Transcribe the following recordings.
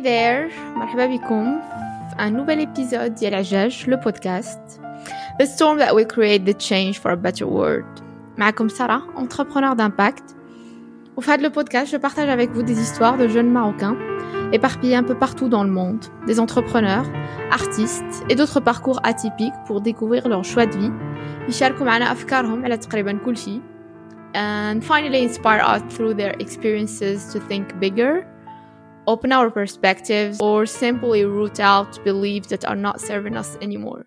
there, مرحبا بكم في un nouvel épisode ديال عجاج le podcast The storm that will create the change for a better world معكم سارة, entrepreneur d'impact Au fait le podcast, je partage avec vous des histoires de jeunes Marocains éparpillés un peu partout dans le monde, des entrepreneurs, artistes et d'autres parcours atypiques pour découvrir leur choix de vie يشاركوا معنا أفكارهم على تقريبا كل شيء and finally inspire us through their experiences to think bigger open our perspectives, or simply root out beliefs that are not serving us anymore.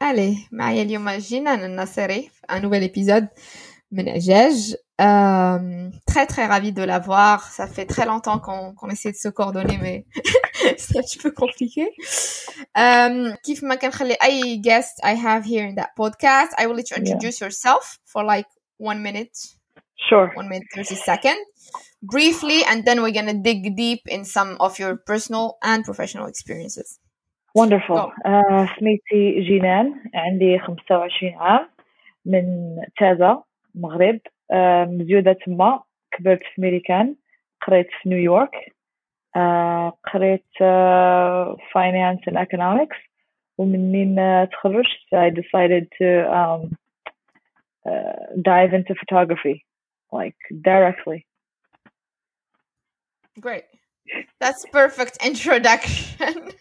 Allez, معايا اليوم جينان النصيري un nouvel épisode من عجاج. Euh, très très ravie de l'avoir. Ça fait très longtemps qu'on qu'on essaie de se coordonner, mais c'est un petit peu compliqué. Um, كيف ما كنخلي أي guest I have here in that podcast, I will let you introduce yourself for like one minute. Sure. One minute, 30 seconds. Briefly, and then we're going to dig deep in some of your personal and professional experiences. Wonderful. Uh, سميتي جينان عندي 25 عام من تازا المغرب uh, مزيودة تما كبرت في ميريكان قريت في نيويورك uh, قريت finance and economics ومنين تخرجت I decided to um, dive into photography like directly. Great. That's perfect introduction.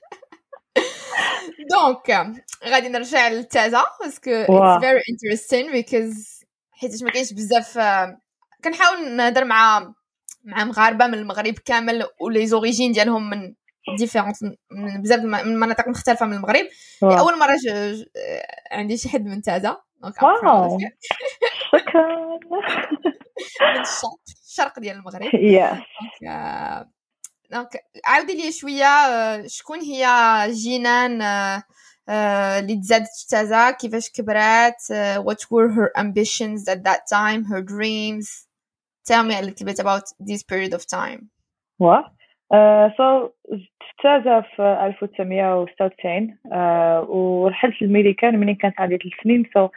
دونك غادي نرجع للتازا باسكو it's very interesting because حيت ما كاينش بزاف كنحاول نهضر مع مع مغاربة من المغرب كامل ولي زوريجين ديالهم من ديفيرونت من بزاف من مناطق مختلفة من المغرب أول مرة ج... عندي شي حد من تازا دونك واو شكرا من الشرق ديال المغرب. دونك عاودي لي شوية شكون هي جينان اللي تزادت في تازا؟ كيفاش كبرات؟ what were her ambitions at that time her dreams tell me a little bit about this period of time. What? Uh, so تازا في 1996 uh, ورحلت للميريكان منين كانت عندي ثلاث سنين so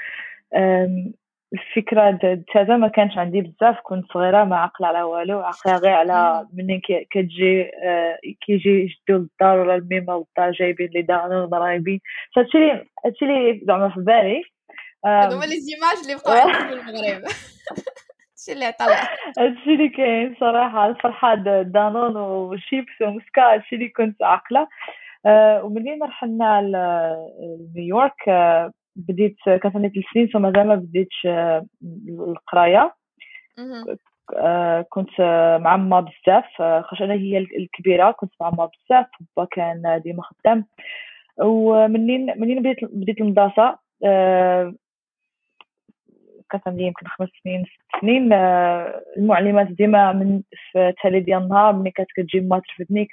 um, الفكرة تازا ما كانش عندي بزاف كنت صغيرة ما عقلة على والو عقلة غير على منين كتجي uh, كيجي جدو للدار ولا الميمة للدار جايبين لي دانون ضرايبين هادشي لي هادشي لي زعما في بالي. هادو لي زيماج اللي بقاو في المغرب. هادشي اللي طلع هادشي اللي كاين صراحة الفرحة دانون وشيبس ومسكا هادشي اللي كنت عاقلة. أه ومنين رحلنا لنيويورك أه بديت كانت عندي ثلاث سنين فمازال ما بديتش أه القراية. أه كنت مع ما بزاف خاطر أنا هي الكبيرة كنت مع ما بزاف با كان ديما خدام. ومنين منين بديت بديت المدرسة. كانت عندي يمكن خمس سنين ست سنين. المعلمات ديما من في تالي ديال النهار ملي كانت كتجي ما ترفدني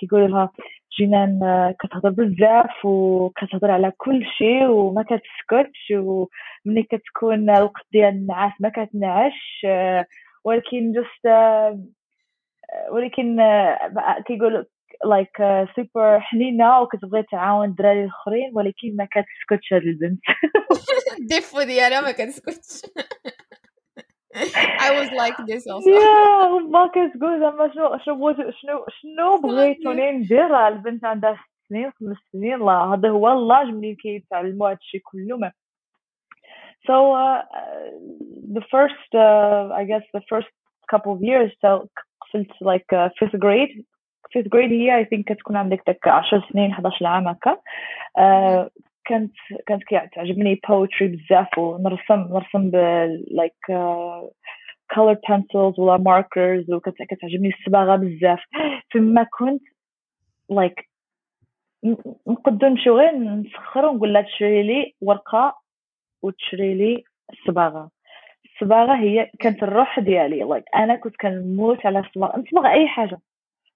كيقولوا لها جينان كتهضر بزاف وكتهضر على كل شيء وما كتسكتش وملي كتكون الوقت ديال النعاس ما كتنعش ولكن جست ولكن كيقولوا لايك سوبر حنينة وكتبغي تعاون الدراري الآخرين ولكن ما كتسكتش هاد البنت. الديفو ديالها ما كتسكتش. I was like this also. Yeah, ما كتقول زعما شنو شنو شنو شنو بغيتوني ندير البنت عندها ست سنين خمس سنين لا هذا هو اللاج ملي كيتعلموا هذا الشيء كله ما So uh, the first, uh, I guess, the first couple of years, so قفلت like uh, fifth grade. Fifth grade هي I think كتكون عندك داك 10 سنين 11 عام هكا. كانت كانت كتعجبني poetry بزاف ونرسم نرسم ب like uh, كولر بنسلز ولا ماركرز وكتعجبني الصباغه بزاف فما كنت لايك نقدر نقدو نمشيو غير نسخرو ونقول لها تشري لي ورقة وتشري لي الصباغه الصباغه هي كانت الروح ديالي. لايك أنا كنت كنموت على الصباغه نصبغ أي حاجة.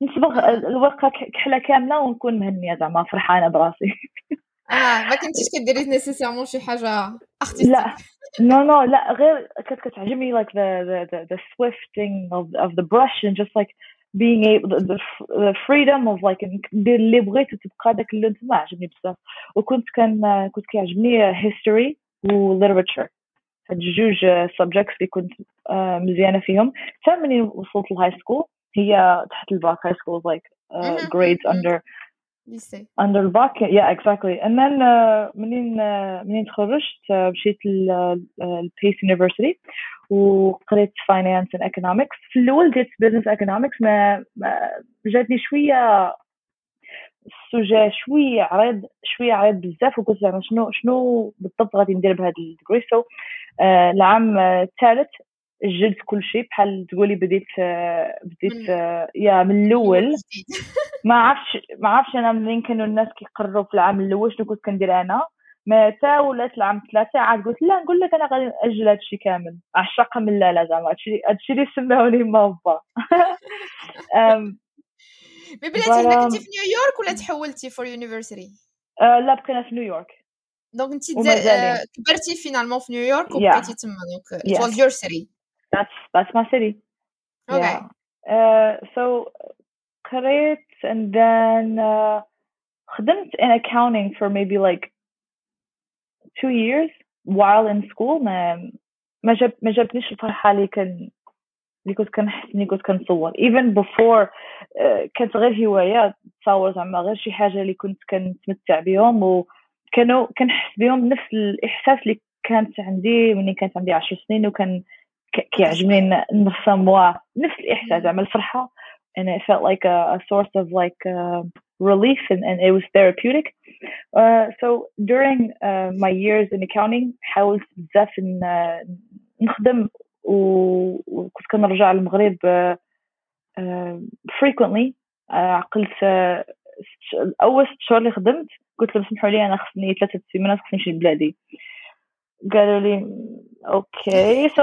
نصبغ الورقة كحلة كاملة ونكون مهنية زعما فرحانة براسي. آه ما كنتيش كديري نيسيسيرمون شي حاجة ارتستيك لا نو نو لا غير كانت كتعجبني like the the the, the swifting of of the brush and just like being able the, the, the freedom of like ندير اللي بغيت وتبقى داك اللون تما عجبني بزاف وكنت كان كنت كيعجبني history و literature. هاد الجوج subjects اللي كنت مزيانة فيهم حتى منين وصلت للهاي سكول هي تحت الباك هاي سكول like uh, grades under under الباك yeah exactly. and then uh, منين uh, منين تخرجت؟ uh, مشيت للبيس يونيفرسيتي وقريت فاينانس اند ايكونومكس في الأول درت بزنس ايكونومكس ما, ما جاتني شوية السوجي شوية عريض شوية عريض بزاف وقلت زعما شنو شنو بالضبط غادي ندير بهذا الديجري سو العام الثالث جلت كل شيء بحال تقولي بديت بديت يا من الأول. ما عرفتش ما عرفتش أنا منين كانوا الناس كيقرروا في العام الأول شنو كنت كندير أنا. متى ولات العام ثلاثة عاد قلت لا نقول لك أنا غادي نأجل هذا الشيء كامل. عشاقة من لا لا زعما. هادشي هادشي اللي سماوني ما با مي بلاتي هنا كنتي في نيويورك ولا تحولتي فور يونيفرسيتي لا بقينا في نيويورك. دونك انت كبرتي فينالمون في نيويورك وبقيتي تما. دونك was your city. that's that's my city okay yeah. uh, so قريت and then uh, خدمت in accounting for maybe like two years while in school ما ما جاب ما جابنيش الفرحة اللي كان اللي كنت كنحس اني كنت كنصور even before uh, كانت غير هواية تصور زعما غير شي حاجة اللي كنت كنتمتع بهم وكانوا كنحس بهم نفس الإحساس اللي كانت عندي ملي كانت عندي عشر سنين وكان كيعجبني نرسم نفس الإحساس زعما الفرحة. And it felt like a, a source of like uh, relief and, and it was therapeutic. Uh, so during uh, my years in accounting حاولت بزاف نخدم وكنت كنرجع للمغرب frequently. عقلت أول ست شهور اللي خدمت قلت لهم سمحوا لي أنا خصني ثلاثة سيمانات خصني نمشي لبلادي. قالوا لي أوكي so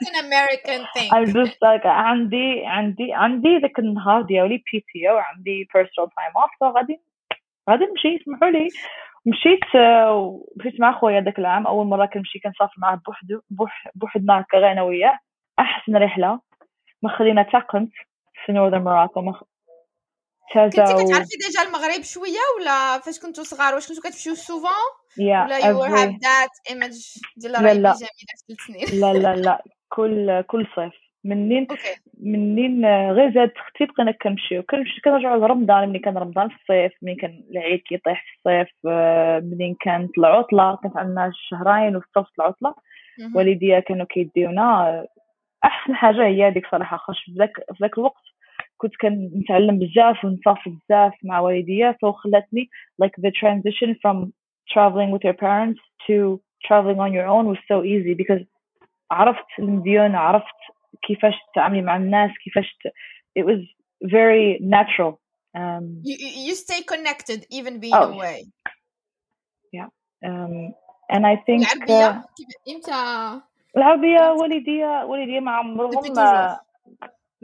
It's an American thing. I'm just like عندي عندي عندي ذاك النهار ديالي بي تي أو وعندي personal time off غادي غادي نمشي اسمحوا لي مشيت مشيت مع خويا ذاك العام أول مرة كنمشي كنسافر معاه بوحدو بوحدنا هكا غير أنا وياه أحسن رحلة ما خلينا حتى قمت في نورذر موراكو ما كنتي كتعرفي ديجا المغرب شوية ولا فاش كنتو صغار؟ واش كنتو كتمشيو سوفون ولا يو هاف ذات ايمج ديال لا لا. جميله في سنين. لا لا لا. كل كل صيف. منين منين غير زاد أختي بقينا كنمشيو. كنمشي كنرجعو لرمضان. ملي كان رمضان في الصيف ملي كان العيد كيطيح في الصيف آه، منين كانت العطلة. كانت عندنا شهرين وفي وسط العطله. والديا كانوا كيديونا. أحسن حاجة هي هذيك صراحة. في ذاك في ذاك الوقت كنت كنتعلم بزاف ونسافر بزاف مع والديا سو خلاتني like the transition from traveling with your parents to traveling on your own was so easy because عرفت المديون عرفت كيفاش تتعاملي مع الناس كيفاش ت... it was very natural um, you, you you stay connected even being Oh. away um, and I think uh, العربيه كيف- امتى العربية والديا والديا ما Depuis عمرهم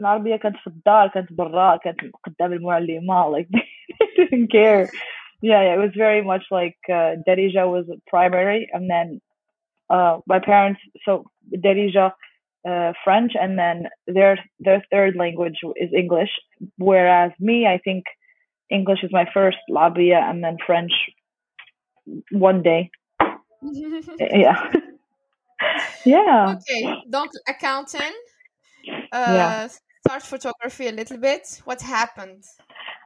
toujours. العربية كانت في الدار كانت برا كانت قدام المعلمة like they didn't care yeah, yeah it was very much like uh, Darija was primary and then uh, my parents so Darija uh, French and then their their third language is English whereas me I think English is my first Labia and then French one day yeah yeah okay donc accountant uh, Yeah. start photography a little bit what happened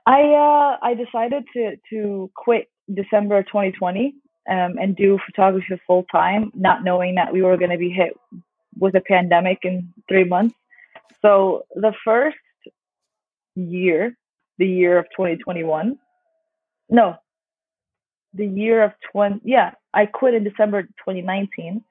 I uh, I decided to to quit December 2020 um, and do photography full time, not knowing that we were going to be hit with a pandemic in three months. So the first year, the year of 2021, no, the year of 20, yeah, I quit in December 2019.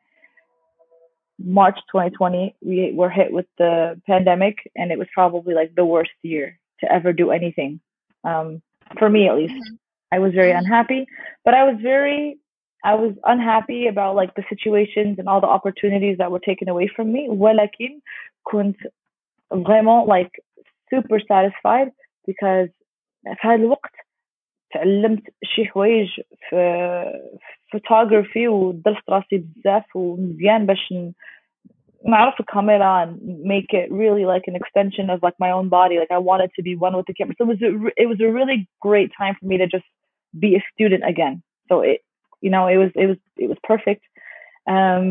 March 2020, we were hit with the pandemic, and it was probably like the worst year to ever do anything um, for me at least. Mhm. I was very Mhm. unhappy, but I was very, I was unhappy about like the situations and all the opportunities that were taken away from me. ولكن كنت vraiment like super satisfied because في هذا الوقت تعلمت شي حوايج في photography ودرست راسي بزاف ومزيان باش ن- نعرف الكاميرا and make it really like an extension of like my own body. Like I wanted to be one with the camera. So it was a, re- it was a really great time for me to just be a student again. So it, you know, it was it was it was perfect. Um,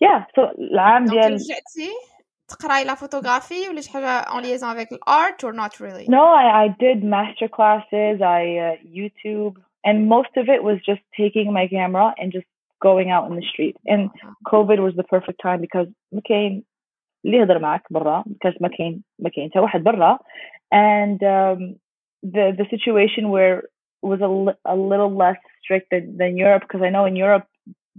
yeah so العام ديال رجعتي تقراي لا فوتوغرافي ولا شي حاجه en liaison avec l'art or not really no I, I did master classes I uh, YouTube and most of it was just taking my camera and just going out in the street and COVID was the perfect time because ما كاين اللي يهضر معك برا because ما كاين ما كاين حتى واحد برا and um, the the situation where was a, li- a little less strict than, than Europe because I know in Europe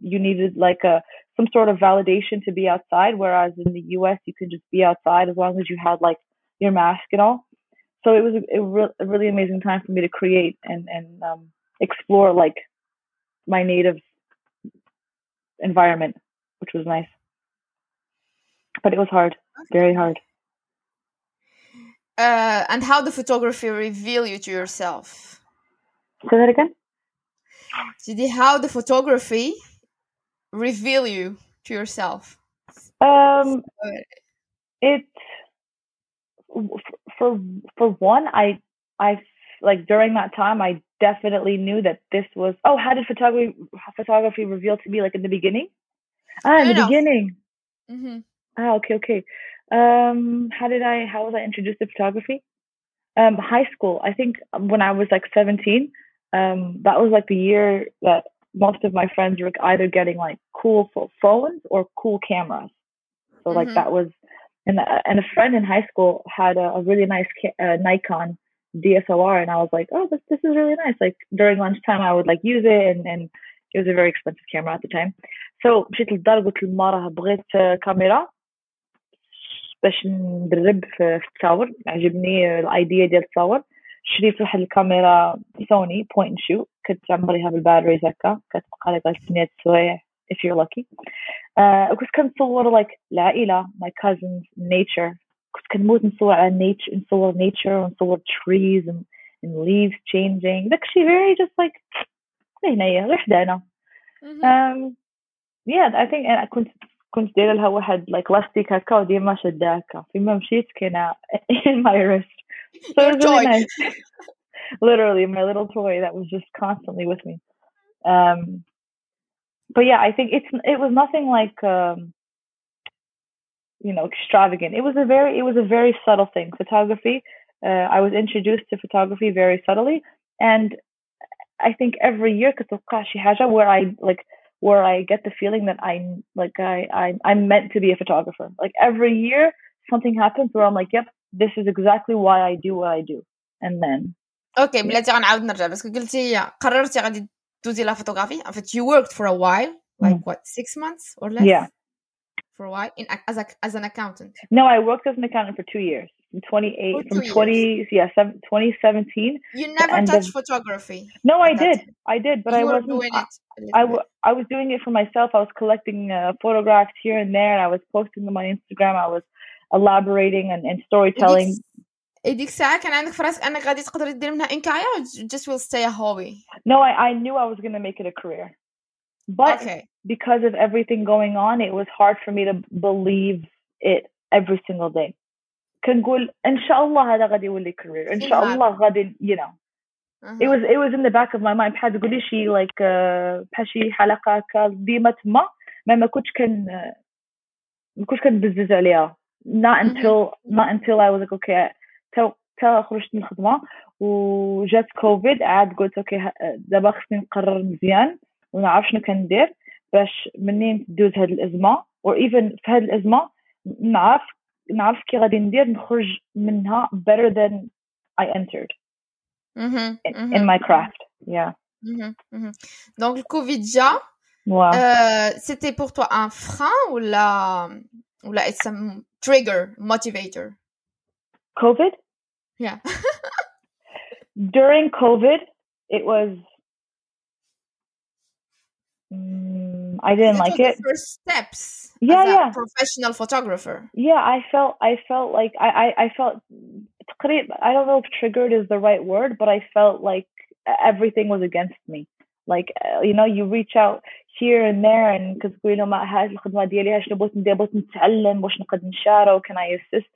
you needed like a some sort of validation to be outside, whereas in the US you could just be outside as long as you had like your mask and all. So it was a, a, re- a really amazing time for me to create and and um, explore like my native environment, which was nice. But it was hard, very hard. Uh, and how the photography reveal you to yourself Say that again. Did how the photography reveal you to yourself Um, it for for one, I I like during that time, I definitely knew that this was. Oh, how did photography photography reveal to me like in the beginning? Ah, in the no. beginning. hmm Ah, okay, okay. Um, how did I? How was I introduced to photography? Um, high school. I think when I was like seventeen. Um, that was like the year that most of my friends were either getting like cool pho- phones or cool cameras. So like Mhm. that was, and uh, and a friend in high school had a, a really nice ca- uh, Nikon DSLR, and I was like, oh, this this is really nice. Like during lunchtime, I would like use it, and and it was a very expensive camera at the time. So مشيت للدار قلت للمرة بغيت آه، كاميرا باش ندرب في في التصاور عجبني الايديا ديال التصاور شريت واحد الكاميرا سوني بوينت اند شوت كنت عمريها بالباتريز هكا كتبقى لك غير ثمانية سوايع if you're lucky آه، وكنت كنصور like العائلة my cousins nature كنت كنموت نصور على nature نصور nature ونصور trees and, and leaves changing داكشي very just like غير هنايا غير حدانا Mhm. um, yeah I think أنا كنت كنت دايره لها واحد like لاستيك هكا وديما شاده هكا فيما مشيت كاينه in my wrist so really nice. Literally, my little toy that was just constantly with me. Um, but yeah, I think it's it was nothing like um, you know extravagant. It was a very it was a very subtle thing. Photography. Uh, I was introduced to photography very subtly, and I think every year Katsukashi oh Haja, where I like where I get the feeling that I'm like I, I I'm meant to be a photographer. Like every year something happens where I'm like, yep, this is exactly why I do what I do. And then اوكي بلاتي غنعاود نرجع باسكو قلتي قررتي غادي دوزي لا فوتوغرافي en fait you worked for a while like what six months or less Yeah. for a while in as a, as an accountant no, I worked as an accountant for two years. From 28 For from two 20 yeah, seven, 2017. you never end touched of- photography No, I at that did. time. I did, but you I were wasn't doing I, it a little I, bit. w- I was doing it for myself. I was collecting uh, photographs here and there, and I was posting them on Instagram. I was elaborating and, and storytelling. وديك الساعة كان عندك في راسك انك غادي تقدري دير منها ان كارير or just will stay a hobby No, I, I knew I was going to make it a career. But okay because of everything going on, it was hard for me to believe it every single day. كنقول إن شاء الله هذا غادي يولي career. إن شاء الله غادي, you know. Uh-huh. It was it was in the back of my mind بحال تقولي شي like uh, بحال شي حلقة هكا ديما تما ما ما كنتش كن uh, ما كنتش كنبزز عليها. Not Mhm. until not until I was like okay تا تا خرجت من الخدمة وجات كوفيد عاد قلت أوكي دابا خصني نقرر مزيان ونعرف شنو كندير باش منين تدوز هاد الازمه or even في هاد الازمه نعرف نعرف كي غادي ندير نخرج منها better than I entered Mhm, in, mhm, in my craft yeah mhm, mhm. donc le Covid جا wow Euh, c'était pour toi un frein ou la ou la trigger motivator? COVID. Yeah. During COVID, it was. Mm, I didn't you like it. first steps. Yeah, yeah. professional photographer. Yeah, I felt. I felt like I. I, I felt. I don't know if triggered is the right word, but I felt like everything was against me like uh, you know you reach out here and there and كتقولي لهم هاي الخدمه ديالي شنو بغيت ندير بغيت نتعلم واش نقدر نشارك can I assist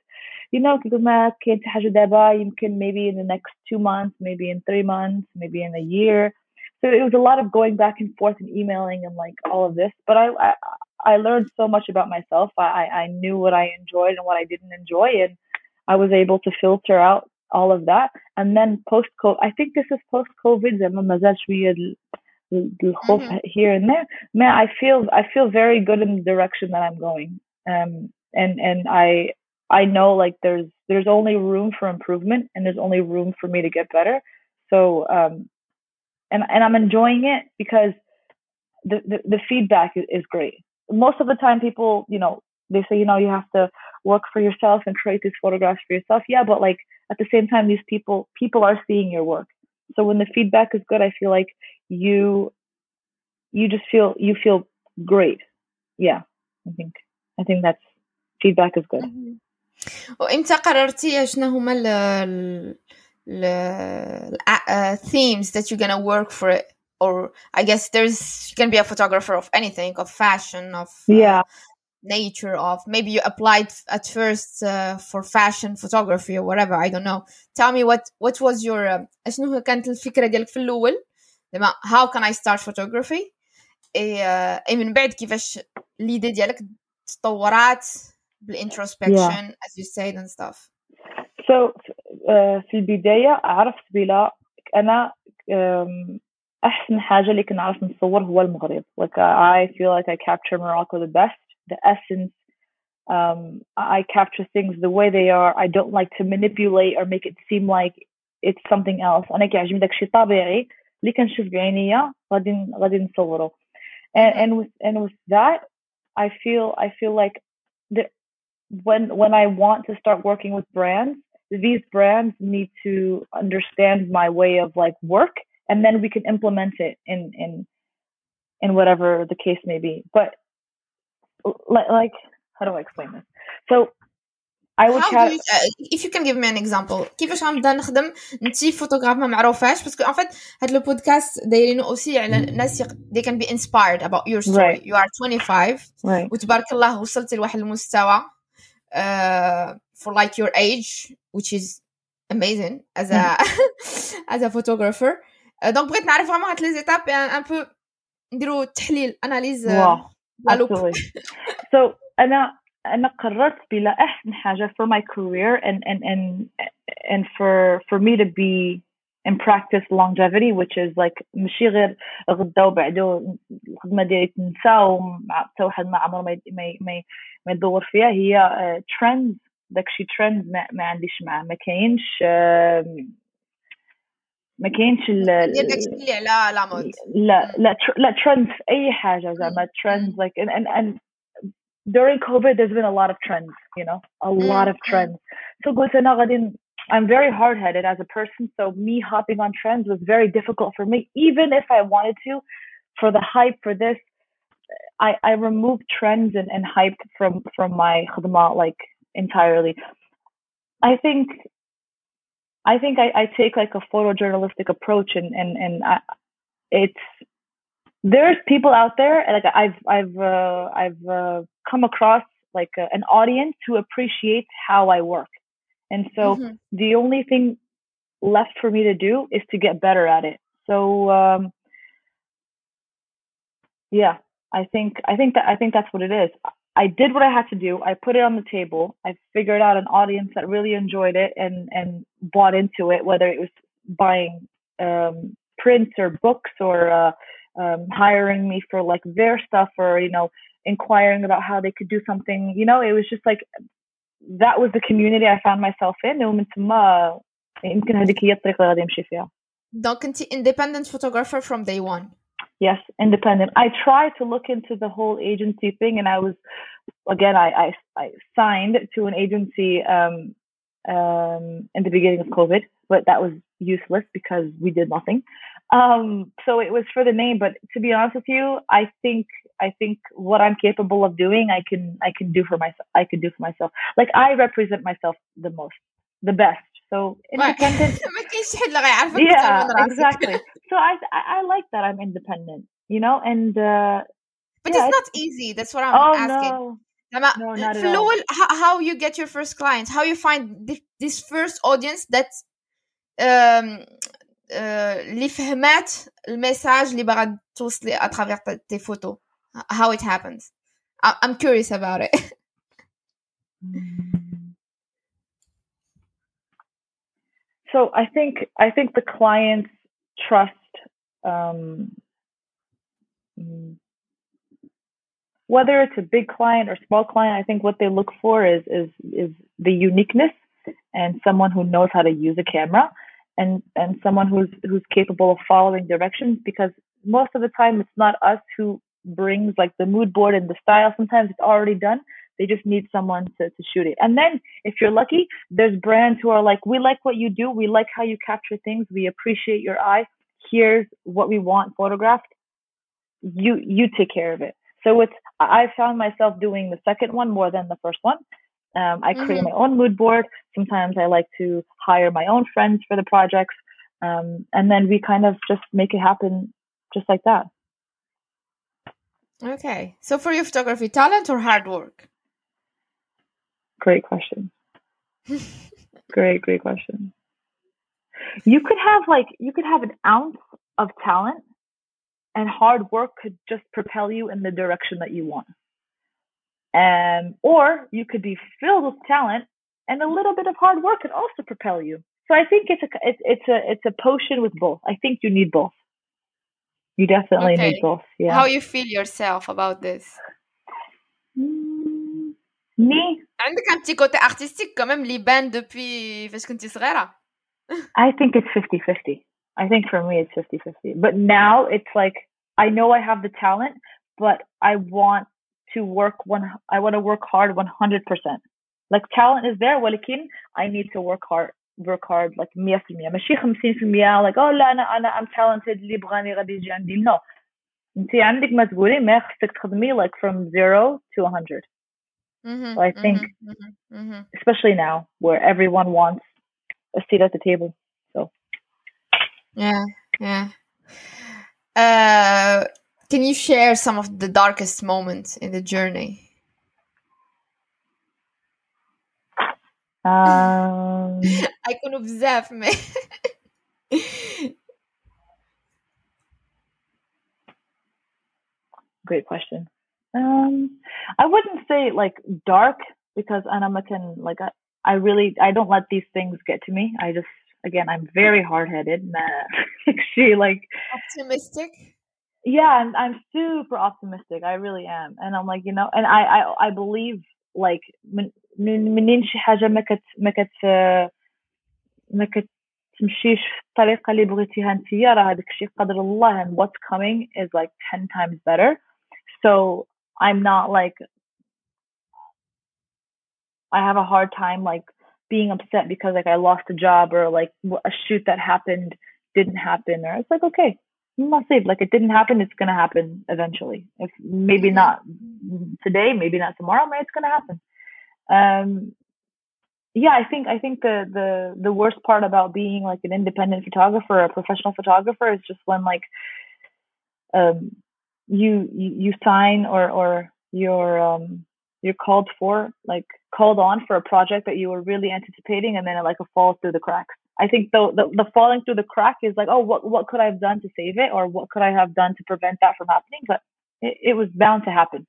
you know كتقول ما كاين حتى حاجه دابا يمكن maybe in the next two months maybe in three months maybe in a year so it was a lot of going back and forth and emailing and like all of this but I I, I learned so much about myself. I, I knew what I enjoyed and what I didn't enjoy, and I was able to filter out all of that. And then post COVID, I think this is post COVID. mm-hmm. here and there. Man, I feel I feel very good in the direction that I'm going. Um, and and I I know like there's there's only room for improvement and there's only room for me to get better. So um, and and I'm enjoying it because the, the, the feedback is, great. Most of the time, people, you know, they say, you know, you have to work for yourself and create these photographs for yourself. Yeah, but like at the same time, these people, people are seeing your work. So when the feedback is good, I feel like you, you just feel, you feel great. Yeah, I think, I think that's feedback is good. وامتى قررتي شنو هما ال ال themes that you're gonna work for it or I guess there's you can be a photographer of anything, of fashion, of uh, yeah, nature, of maybe you applied at first uh, for fashion photography or whatever. I don't know. Tell me what what was your uh, شنو كانت الفكرة ديالك في الأول how can I start photography اي من بعد كيفاش ليدي ديالك تطورات بالintrospection yeah. as you said and stuff. So uh, في البداية عرفت بلا أنا um, احسن حاجه اللي كنعرف نصور هو المغرب like I feel like I capture Morocco the best the essence um, I capture things the way they are I don't like to manipulate or make it seem like it's something else انا كيعجبني داكشي طبيعي اللي كنشوف بعينيا غادي غادي نصوره and and with and with that I feel I feel like the, when when I want to start working with brands these brands need to understand my way of like work and then we can implement it in in in whatever the case may be but like how do i explain this so I would How have... you, uh, if you can give me an example. كيفاش غنبدا نخدم؟ انت فوتوغراف ما معروفاش باسكو ان فيت هاد لو بودكاست دايرينو اوسي على الناس they can be inspired about your story. Right. you are 25 right. وتبارك الله وصلتي لواحد المستوى uh, for like your age which is amazing as a as a photographer. دونك بغيت نعرف فريمون هاد لي زيتاب ان بو نديرو تحليل اناليز لا لوب سو أنا انا قررت بلا احسن حاجه for my career and and and and for for me to be in practice longevity which is like ماشي غير غدا وبعدو الخدمه ديالي تنسى ومع حتى واحد ما عمره ما ما ما يدور فيها هي ترندز داكشي ترند ما, ما عنديش معاه ما كاينش ما كاينش اللي على لا مود لا لا لا trends في اي حاجه زعما trends like and, and and during COVID, there's been a lot of trends, you know, a mm. lot of mm-hmm. trends. So I'm very hard headed as a person. So me hopping on trends was very difficult for me, even if I wanted to, for the hype for this. I, I removed trends and, and hype from, from my khidma like entirely. I think I think I, I take like a photojournalistic approach and, and, and I, it's there's people out there like I've I've uh, I've uh, come across like a, an audience who appreciates how I work, and so mm-hmm. the only thing left for me to do is to get better at it. So um, yeah, I think I think that I think that's what it is. I did what I had to do. I put it on the table. I figured out an audience that really enjoyed it and and bought into it, whether it was buying um, prints or books or uh, um, hiring me for like their stuff or you know inquiring about how they could do something. You know, it was just like that was the community I found myself in ومن ثم يمكن هذيك هي الطريقة اللي غادي نمشي فيها. Donc انت independent photographer from day one. Yes, independent. I tried to look into the whole agency thing, and I was, again, I I, I signed to an agency um, um, in the beginning of COVID, but that was useless because we did nothing. Um, so it was for the name, but to be honest with you, I think I think what I'm capable of doing, I can I can do for myself. I can do for myself. Like I represent myself the most, the best. So independent. yeah, exactly. So I, I, I like that I'm independent, you know, and uh, but yeah, it's not easy. That's what I'm oh, asking. No. No, not at all. How, how you get your first clients? How you find this first audience that um, اللي فهمات الميساج اللي باغا توصلي à travers tes photos how it happens I- I'm curious about it. so I think I think the clients trust um, mm, whether it's a big client or small client. I think what they look for is is is the uniqueness and someone who knows how to use a camera and and someone who's who's capable of following directions because most of the time it's not us who brings like the mood board and the style sometimes it's already done they just need someone to, to shoot it. And then if you're lucky, there's brands who are like, we like what you do. We like how you capture things. We appreciate your eye. Here's what we want photographed. You, you take care of it. So it's, I found myself doing the second one more than the first one. Um, I create mm-hmm. my own mood board. Sometimes I like to hire my own friends for the projects. Um, and then we kind of just make it happen just like that. Okay. So for your photography, talent or hard work? Great question. great, great question. You could have like you could have an ounce of talent and hard work could just propel you in the direction that you want. Um, or you could be filled with talent and a little bit of hard work could also propel you. So I think it's a it's, it's a it's a potion with both. I think you need both. You definitely okay. need both. Yeah. How you feel yourself about this? Mm, me عندك un petit côté artistique quand même اللي بان depuis فاش كنتي صغيرة. I think it's 50-50. I think for me it's 50-50. But now it's like I know I have the talent, but I want to work one I want to work hard 100%. Like talent is there ولكن I need to work hard work hard like 100% ماشي 50% like oh لا انا انا I'm talented اللي بغاني غادي يجي عندي no انت عندك ما تقولي ما خصك تخدمي like from 0 to 100 Mm-hmm, so I think, mm-hmm, mm-hmm. especially now where everyone wants a seat at the table. So, yeah, yeah. Uh, can you share some of the darkest moments in the journey? Um, I can observe me. great question. Um, I wouldn't say like dark because Anama can like I, I really I don't let these things get to me. I just again I'm very hard headed. She like optimistic Yeah, I'm, I'm super optimistic. I really am. And I'm like, you know, and I, I, I believe like, منين شي حاجة ما كت ما كت ما كتمشيش في الطريقة اللي بغيتيها نتيا راه هذاك الشيء قدر الله and what's coming is like 10 times better so I'm not like I have a hard time like being upset because like I lost a job or like a shoot that happened didn't happen or it's like okay say? Like it didn't happen it's gonna happen eventually. If maybe mm-hmm. not today maybe not tomorrow but it's gonna happen. Um yeah i think i think the the the worst part about being like an independent photographer a professional photographer is just when like um you you sign or or you're um you're called for like called on for a project that you were really anticipating and then it like a falls through the cracks i think the, the the falling through the crack is like oh what what could i have done to save it or what could i have done to prevent that from happening but it, it was bound to happen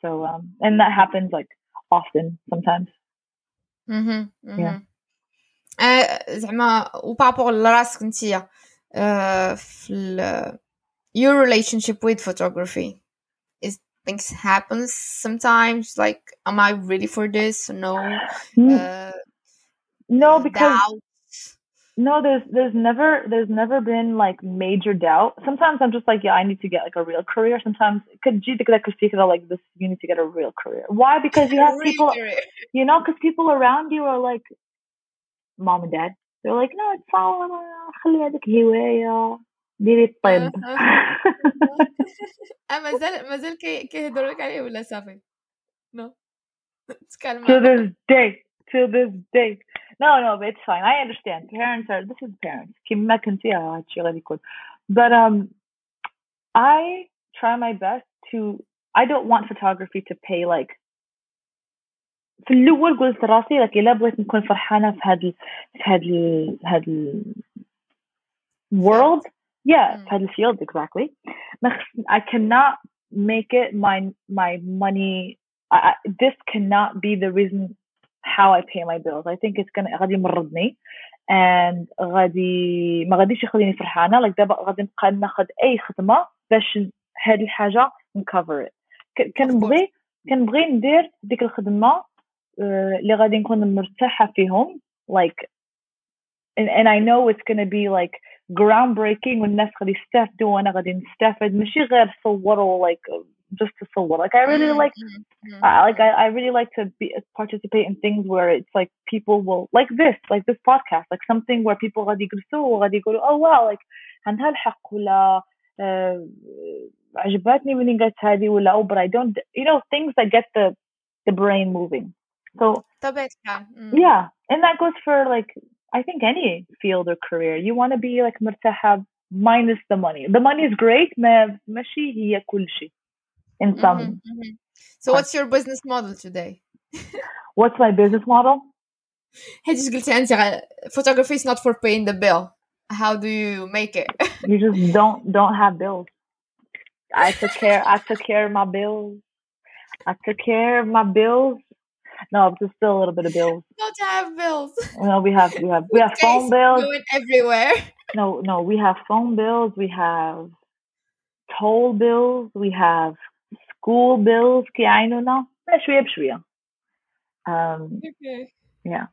so um and that happens like often sometimes mm-hmm, mm-hmm. yeah زعما وبارابور لراسك انتيا في your relationship with photography is things happens sometimes like am i ready for this no uh, no because no there's there's never there's never been like major doubt sometimes i'm just like yeah i need to get like a real career sometimes could you like this you need to get a real career why because you have people you know because people around you are like mom and dad they're like no it's fine ديري الطب اه مازال مازال كيهضروا لك عليه ولا صافي نو to this day to this day no no but it's fine I understand parents are this is parents كيما كنتي هادشي غادي يكون but um I try my best to I don't want photography to pay like في الاول قلت راسي لك الا بغيت نكون فرحانه في هاد في هاد هاد world yeah, mm. field exactly. I cannot make it my my money. I, this cannot be the reason how I pay my bills. I think it's gonna غادي يمرضني. And غادي ما غاديش يخليني فرحانة. Like دابا غادي نبقى ناخذ أي خدمة باش هاد الحاجة نكفر كنبغي كنبغي ندير ديك الخدمة اللي غادي نكون مرتاحة فيهم. Like and, and I know it's gonna be like groundbreaking والناس غادي يستافدوا وأنا غادي نستافد. ماشي غير صوروا like just to صور like I really like I, like I, I really like to be participate in things where it's like people will like this like this podcast like something where people غادي يجلسوا وغادي يقولوا oh wow like عندها الحق ولا عجبتني منين قالت هذه ولا oh but I don't you know things that get the the brain moving so yeah and that goes for like I think any field or career you want to be like مرتاحة minus the money the money is great ما ماشي هي كل شيء in some mm-hmm, mm-hmm. so what's your business model today what's my business model حيت قلتي انت photography is not for paying the bill how do you make it you just don't don't have bills I took care I took care of my bills I took care of my bills no, there's still a little bit of bills. Not to have bills. No, we have we have we have phone bills. Going everywhere. No, no, we have phone bills. We have toll bills. We have school bills. كيعينونا شوية بشوية. Um, okay. Yeah.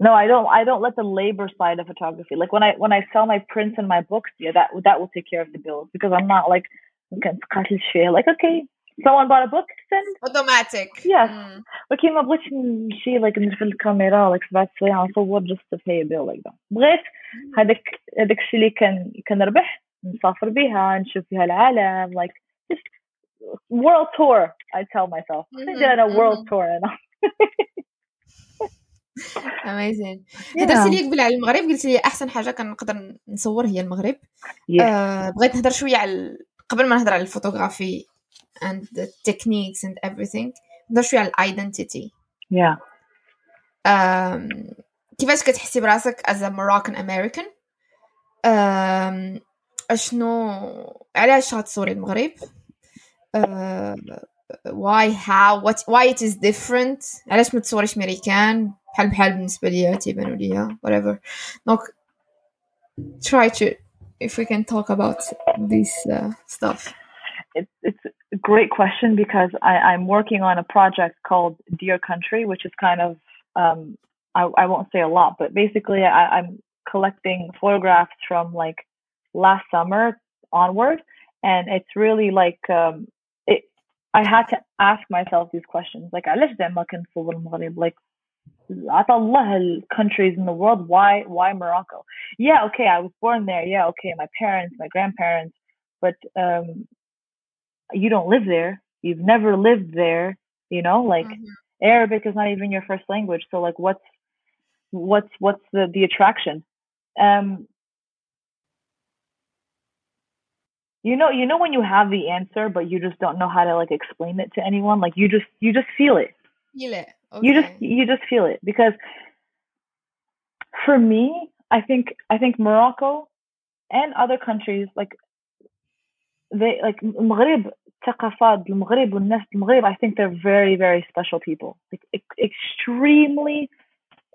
No, I don't. I don't let the labor side of photography. Like when I when I sell my prints and my books, yeah, that that will take care of the bills because I'm not like like okay, someone bought a book send automatic yes mm. ولكن ما بغيتش نمشي like ندير الكاميرا like سبعة سوايع نصور just to pay a bill like that بغيت هذاك هذاك الشيء اللي كان كنربح نسافر بها نشوف فيها العالم like just world tour I tell myself. ندير أنا world tour اميزين هدرتي لي قبل على المغرب قلت لي أحسن حاجة كنقدر نصور هي المغرب. Yeah. آه بغيت نهضر شوية على قبل ما نهضر على الفوتوغرافي and the techniques and everything نهضر شوية على الايدنتيتي yeah. كيفاش كتحسي براسك as a Moroccan American اشنو علاش غتصوري المغرب؟ uh, why how what why it is different علاش ما تصوريش ميريكان بحال بحال بالنسبه ليا تيبانوا ليا whatever donc try to if we can talk about this uh, stuff it's it's a great question because I, I'm working on a project called Dear Country, which is kind of um, I, I won't say a lot, but basically I, I'm collecting photographs from like last summer onward, and it's really like um, it. I had to ask myself these questions, like علاش دائما كنصور المغرب like الله countries in the world why why Morocco yeah okay I was born there yeah okay my parents my grandparents but um you don't live there you've never lived there you know like Mhm. arabic is not even your first language so like what's what's what's the the attraction um you know you know when you have the answer but you just don't know how to like explain it to anyone like you just you just feel it feel it you just okay. you just feel it because for me i think i think morocco and other countries like they like المغرب ثقافات المغرب والناس المغرب I think they're very very special people like ex- extremely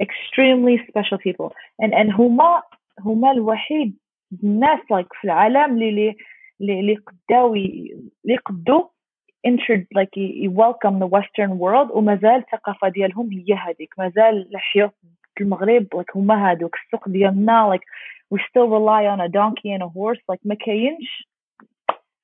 extremely special people and and هما هما الوحيد الناس like في العالم اللي اللي اللي قداو ي- اللي قدو intro like ي- welcome the western world ومازال الثقافة ديالهم هي هذيك مازال الحياة في المغرب like هما هادوك السوق ديالنا like we still rely on a donkey and a horse like ما كاينش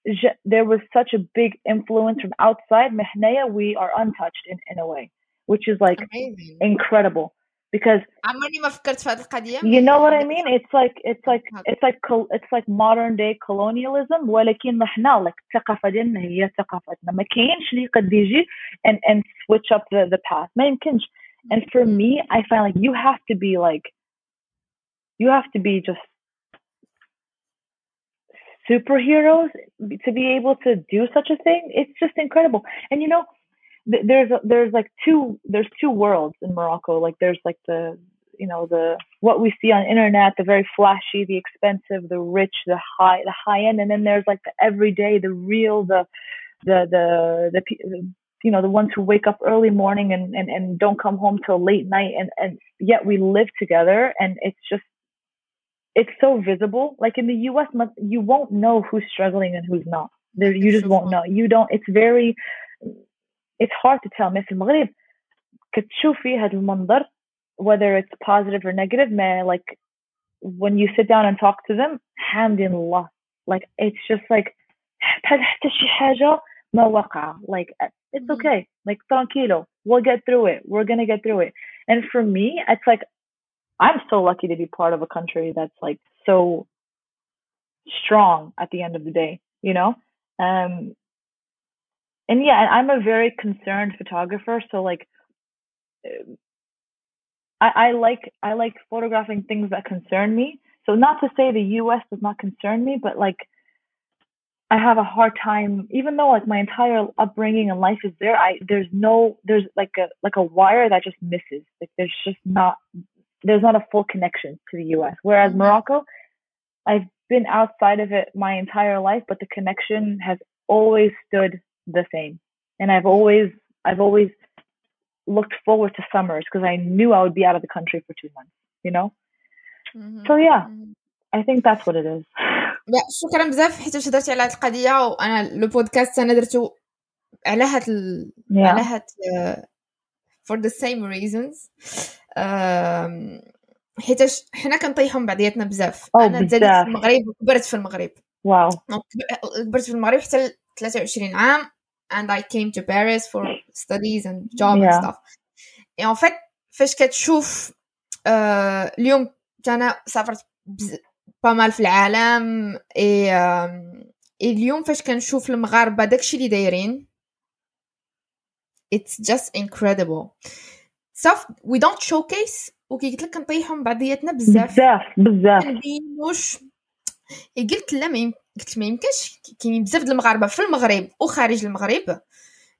ج- there was such a big influence from outside محنايا we are untouched in, in a way which is like amazing incredible because عمرني ما فكرت في هذه القضيه you know what I mean it's like it's like it's like col- it's like modern day colonialism ولكن احنا like الثقافة ديالنا هي ثقافتنا ما كاينش اللي قد يجي and and switch up the the path ما يمكنش and for me I find like you have to be like you have to be just superheroes to be able to do such a thing it's just incredible and you know there's there's like two there's two worlds in Morocco like there's like the you know the what we see on internet, the very flashy, the expensive, the rich, the high, the high end, and then there's like the everyday, the real, the the the the, you know the ones who wake up early morning and, and and don't come home till late night, and and yet we live together, and it's just it's so visible. Like in the U.S., you won't know who's struggling and who's not. There, you just won't know. You don't. It's very It's hard to tell. في المغرب كتشوفي هذا المنظر whether it's positive or negative ما like when you sit down and talk to them alhamdulillah like it's just like حتى شي حاجة ما وقع like it's mm-hmm. okay like tranquilo we'll get through it we're gonna get through it and for me it's like I'm so lucky to be part of a country that's like so strong at the end of the day you know um and yeah I'm a very concerned photographer so like I, I like I like photographing things that concern me. So not to say the U.S. does not concern me, but like I have a hard time, even though like my entire upbringing and life is there. I there's no there's like a like a wire that just misses. Like there's just not there's not a full connection to the U.S. Whereas mm-hmm. Morocco, I've been outside of it my entire life, but the connection has always stood the same, and I've always I've always looked forward to summers because I knew I would be out of the country for two months, you know? Mm-hmm. So yeah, mm-hmm. I think that's what it is. شكرا بزاف حيت هضرتي على هاد القضيه وانا لو بودكاست انا درتو على هاد ال... yeah. على هاد for the same reasons حيتاش حنا كنطيحوا من بعضياتنا بزاف oh, انا تزاديت في المغرب وكبرت في المغرب واو كبرت في المغرب حتى 23 عام and I came to Paris for studies and job yeah. and stuff. et en fait فاش كتشوف آه اليوم أنا سافرت با مال في العالم اي آه اليوم فاش كنشوف المغاربة داكشي اللي دايرين it's just incredible. صافي we don't showcase وكي قلت لك كنطيحوا من بعضياتنا بزاف. بزاف بزاف. كنبينوش. قلت لا ما قلت ما يمكنش. كاينين بزاف المغاربة في المغرب وخارج المغرب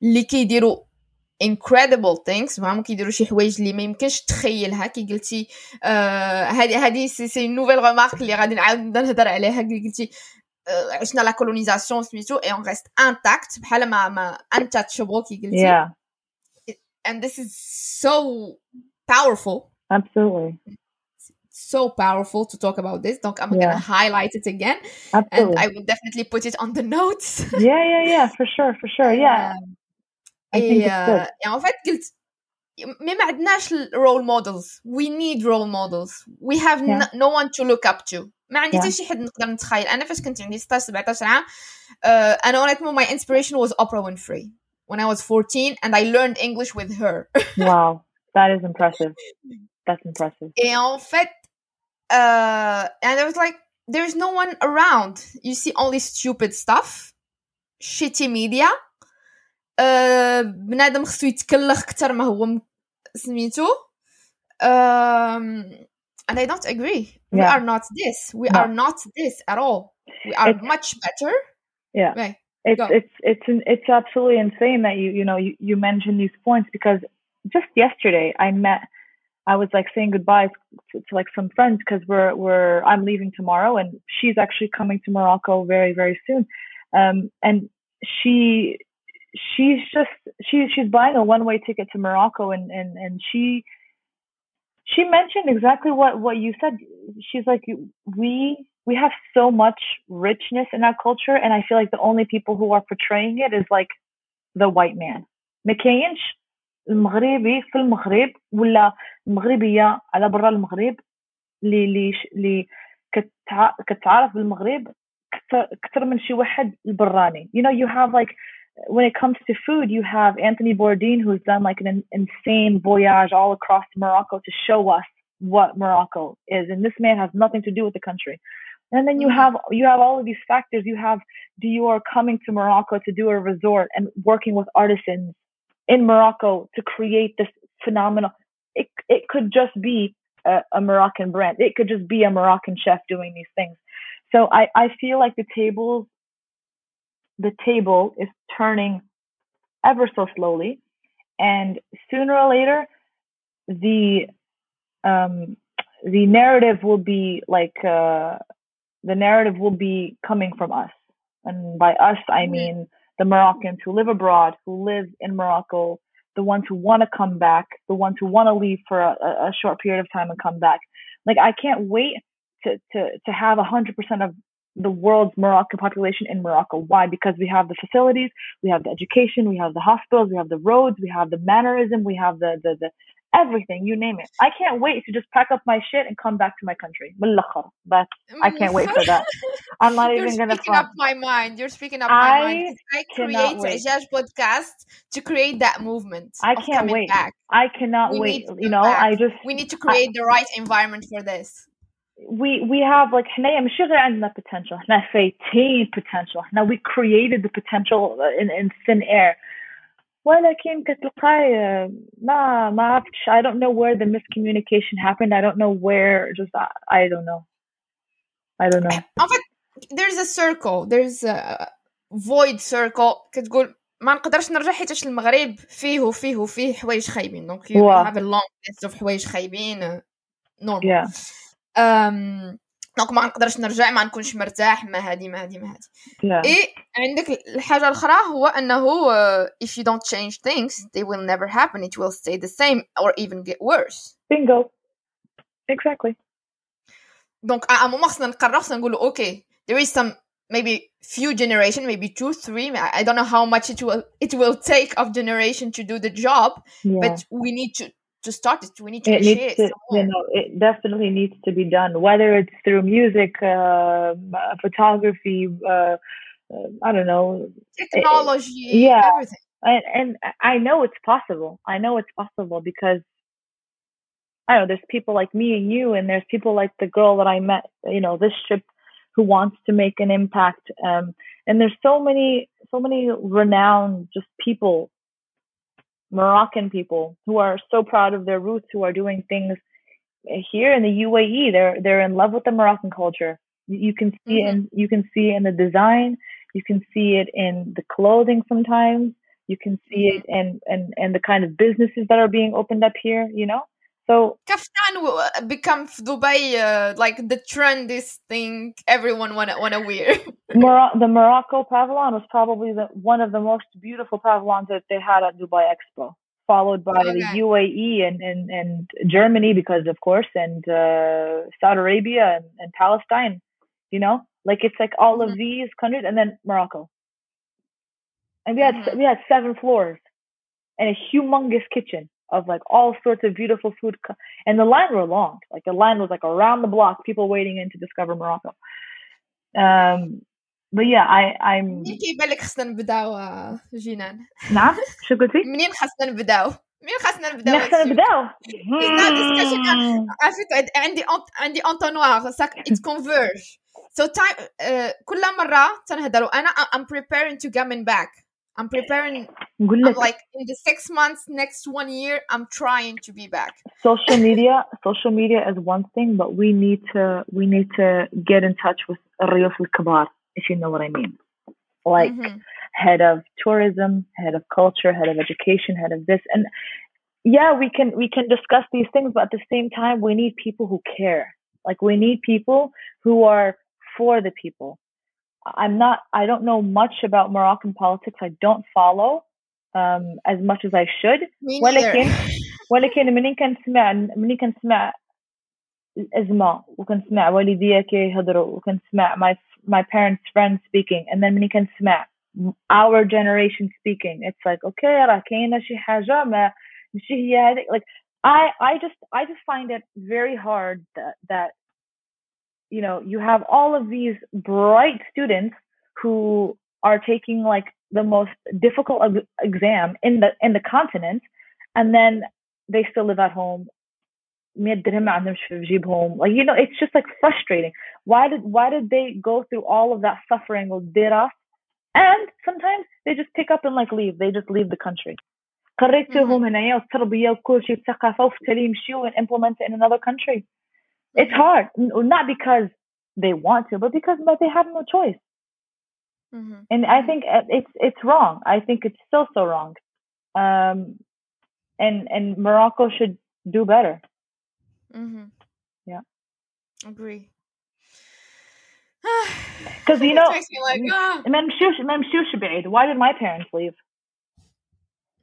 اللي كيديروا incredible things فهم كيديروا شي حوايج اللي ما يمكنش تخيلها. كي قلتي هذه آه هذه سي سي نوفيل ريمارك اللي غادي نعاود نبدا نهضر عليها. كي قلتي آه عشنا لا كولونيزاسيون سميتو اي اون ريست انتاكت بحال ما ما انتاتشابل كي قلتي yeah. and this is so powerful. Absolutely. so powerful to talk about this. Donc, I'm yeah. gonna highlight it again, Absolutely. and I will definitely put it on the notes. yeah, yeah, yeah, for sure, for sure, yeah. I think it's good. en fait قلت mais ما عندناش role models. We need role models. We have yeah. no one to look up to. ما عندي حتى شي حد نقدر نتخيل انا فاش كنت عندي 16 17 عام uh, انا honnêtement my inspiration was Oprah Winfrey when I was 14 and I learned English with her. wow, that is impressive. That's impressive. Et en fait, uh, and I was like, there's no one around. You see only stupid stuff, shitty media. Uh, بنادم خصو يتكلخ كتر ما هو سميتو um, and I don't agree. Yeah. We are not this. We no. are not this at all. We are it's, much better. Yeah. Right. It's Go. it's it's it's absolutely insane that you you know you, you mentioned these points because just yesterday I met I was like saying goodbye to, to like some friends because we're we're I'm leaving tomorrow and she's actually coming to Morocco very very soon. Um, and she she's just she she's buying a one way ticket to Morocco and and and she she mentioned exactly what what you said. She's like we we have so much richness in our culture and I feel like the only people who are portraying it is like the white man. McCain المغربي في المغرب ولا المغربيه على برا المغرب اللي اللي اللي كتعرف بالمغرب اكثر من شي واحد البراني you know you have like when it comes to food you have Anthony Bourdain who's done like an insane voyage all across Morocco to show us what Morocco is and this man has nothing to do with the country and then you mm-hmm. have you have all of these factors you have Dior coming to Morocco to do a resort and working with artisans in Morocco to create this phenomenal. It it could just be a, a, Moroccan brand. It could just be a Moroccan chef doing these things. So I I feel like the tables, the table is turning ever so slowly, and sooner or later, the um the narrative will be like uh, the narrative will be coming from us, and by us I mean the Moroccans who live abroad, who live in Morocco, the ones who want to come back, the ones who want to leave for a, a- short period of time and come back. Like I can't wait to to to have a hundred percent of the world's Moroccan population in Morocco. Why? Because we have the facilities, we have the education, we have the hospitals, we have the roads, we have the mannerism, we have the the, the everything, you name it. I can't wait to just pack up my shit and come back to my country. بالآخر. But I can't wait for that. I'm not You're even gonna speaking front. up my mind. You're speaking up my mind. I 'cause I cannot create wait. Ijaj podcast to create that movement. I of can't coming wait. Back. I cannot We wait. need to You come know, back. I just We need to create the right environment for this. we we have like حنايا مش غير عندنا potential احنا فايتين potential احنا we created the potential in in thin air ولكن كتلقاي ما ما عرفتش I don't know where the miscommunication happened. I don't know where just I, don't know. I don't know. There's a circle. There's a void circle. كتقول ما نقدرش نرجع حيتاش المغرب فيه وفيه وفيه حوايج خايبين. دونك you wow. have a long list of حوايج خايبين. Normal. Yeah. um, دونك ما نقدرش نرجع ما نكونش مرتاح ما هادي ما هادي ما هادي yeah اي عندك الحاجه الاخرى هو انه uh, if you don't change things they will never happen it will stay the same or even get worse bingo exactly دونك à un moment خصنا نقرر خصنا نقولوا اوكي there is some maybe few generation maybe two three I I don't know how much it will it will take of generation to do the job yeah but we need to to start it we need to it needs to you know it definitely needs to be done whether it's through music uh, photography uh, uh, I don't know technology yeah. everything and, and I know it's possible. I know it's possible because I know there's people like me and you, and there's people like the girl that I met, you know, this trip, who wants to make an impact. Um, and there's so many, so many renowned just people, Moroccan people who are so proud of their roots, who are doing things here in the UAE. They're they're in love with the Moroccan culture. You, you can see it in mm-hmm. you can see it in the design. You can see it in the clothing sometimes you can see mm-hmm. it and and and the kind of businesses that are being opened up here you know so kaftan will uh, become Dubai uh, like the trendiest thing everyone wanna wanna wear. Mor- the Morocco pavilion was probably the one of the most beautiful pavilions that they had at Dubai Expo, followed by the UAE and, and, and Germany because of course and uh, Saudi Arabia and, and Palestine. You know, like it's like all of Mhm. these countries and then Morocco. And we had Mhm. we had seven floors and a humongous kitchen of like all sorts of beautiful food co- and the line were long. Like the line was like around the block, people waiting in to discover Morocco. Um, but yeah, I I'm منين كيبان لك خصنا نبداو آه، جنان نعم شو قلتي؟ منين خصنا نبداو منين خصنا نبداو نحن هادشي؟ نبداو It's not discussion. Hmm. عرفت عندي أنت- عندي entonnoir ساك it converge so time uh, كل مرة تنهضروا أنا I'm- I'm preparing to coming back I'm preparing. Good luck. I'm like in the six months, next one year, I'm trying to be back. Social media, social media is one thing, but we need to we need to get in touch with Rios al Kabar, if you know what I mean. Like mm-hmm. head of tourism, head of culture, head of education, head of this, and yeah, we can we can discuss these things, but at the same time, we need people who care. Like we need people who are for the people I'm not. I don't know much about Moroccan politics. I don't follow um, as much as I should. Me ولكن neither. ولكن منين كنسمع منين كنسمع الأزمة وكنسمع والديا كيهضروا وكنسمع my my parents friends speaking and then منين كنسمع our generation speaking it's like okay راه كاينة شي حاجة ما ماشي هي هذيك like I I just I just find it very hard that that you know you have all of these bright students who are taking like the most difficult ex- exam in the in the continent and then they still live at home 100 درهم ما عندهمش في جيبهم like you know it's just like frustrating why did why did they go through all of that suffering والدراسة and sometimes they just pick up and like leave they just leave the country قريتهم هنايا والتربية وكل شيء الثقافة وفتالي يمشيو and implement it in another country It's hard, not because they want to, but because but they have no choice. Mm-hmm. And I think uh, it's it's wrong. I think it's still so wrong. Um, and and Morocco should do better. Mm-hmm. Yeah, agree. Because you know, Mamshoush Mamshoush Why did my parents leave?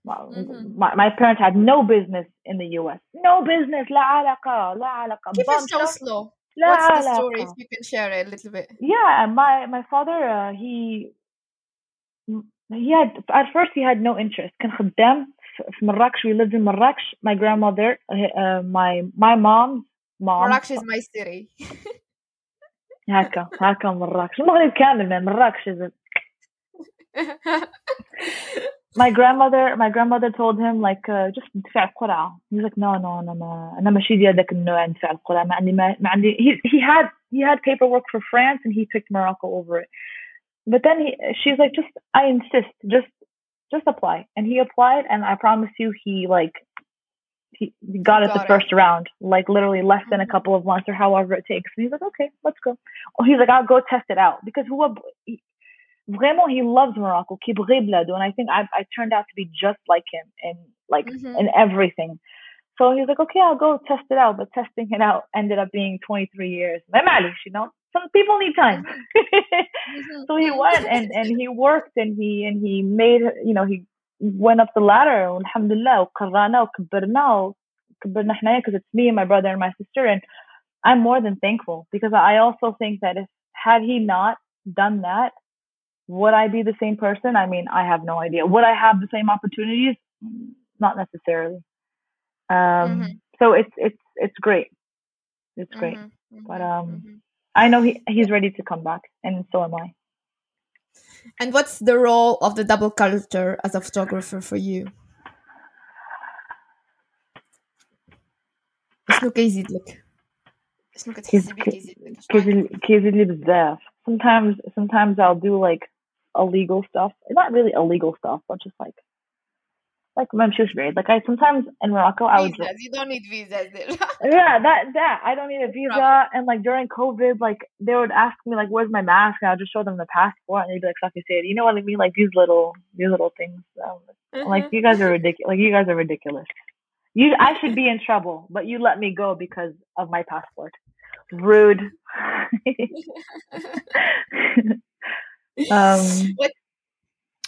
Well, Mhm. my, my parents had no business in the US. No business. لا علاقة. لا علاقة. كيف بمشى. توصلوا? لا What's the علاقة. story? If you can share it a little bit. Yeah, my my father uh, he he had at first he had no interest. كان خدام في في مراكش. We lived in Marrakech. My grandmother, uh, my my mom's mom. Marrakech is my city. هكا هكا مراكش. المغرب كامل من مراكش. is it? My grandmother my grandmother told him like uh, just ندفع القرعة. He's like no no أنا ما أنا ماشي ديال ذاك النوع ندفع القرعة. ما عندي ما, ما عندي he he had he had paperwork for France and he picked Morocco over it. But then he, she's like, just, I insist, just, just apply. And he applied, and I promise you, he like, he, he got it the Got it. first round, like literally less than a Mhm. couple of months or however it takes. And he's like, okay, let's go. Oh, he's like, I'll go test it out because who, he, vraiment, he loves Morocco, كيبغي بلاده, and I think I, I turned out to be just like him in like Mhm. in everything. So he's like, okay, I'll go test it out. But testing it out ended up being 23 years. ما معليش, you know, some people need time. Mhm. so he went and and he worked and he and he made you know he went up the ladder والحمد لله وقرانا وكبرنا وكبرنا حنايا because it's me and my brother and my sister and I'm more than thankful because I also think that if had he not done that would I be the same person I mean I have no idea would I have the same opportunities Mm, not necessarily um Mhm. so it's it's it's great it's great Mhm. Mhm. But, um, Mhm. I know he he's ready to come back and so am I And what's the role of the double culture as a photographer for you? شنو كيزيد لك؟ شنو كتحسي بيه كيزيد لك؟ كيزيد كيزيد لي بزاف sometimes sometimes I'll do like illegal stuff. Not really illegal stuff, but just like like I'm was married. Like I sometimes in Morocco, I would. You don't need visas. yeah, that that I don't need a visa. And like during COVID, like they would ask me like, "Where's my mask?" And I'll just show them the passport, and they'd be like, "Fucking say it." You know what I mean? Like these little these little things. Um, mm-hmm. Like you guys are ridiculous. Like you guys are ridiculous. You, I should be in trouble, but you let me go because of my passport. Rude. um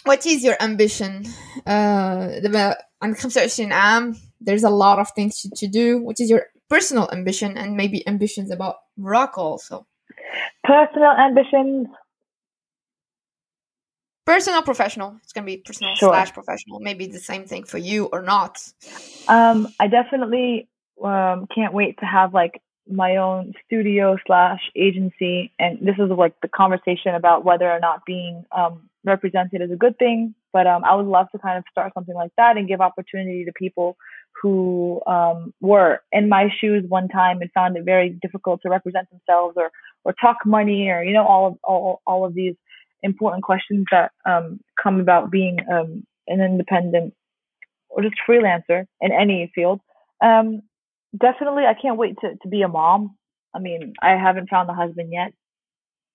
What is your ambition? Uh, دابا عندك 25 عام. There's a lot of things to, to do. What is your personal ambition and maybe ambitions about Morocco also? personal ambitions Personal, professional. It's gonna be personal Sure. slash professional. Maybe the same thing for you or not. um I definitely um can't wait to have like my own studio slash agency and this is like the conversation about whether or not being um represented is a good thing but um I would love to kind of start something like that and give opportunity to people who um were in my shoes one time and found it very difficult to represent themselves or or talk money or you know all of all, all of these important questions that um come about being um an independent or just freelancer in any field. Um, definitely, I can't wait to, to be a mom. I mean, I haven't found a husband yet.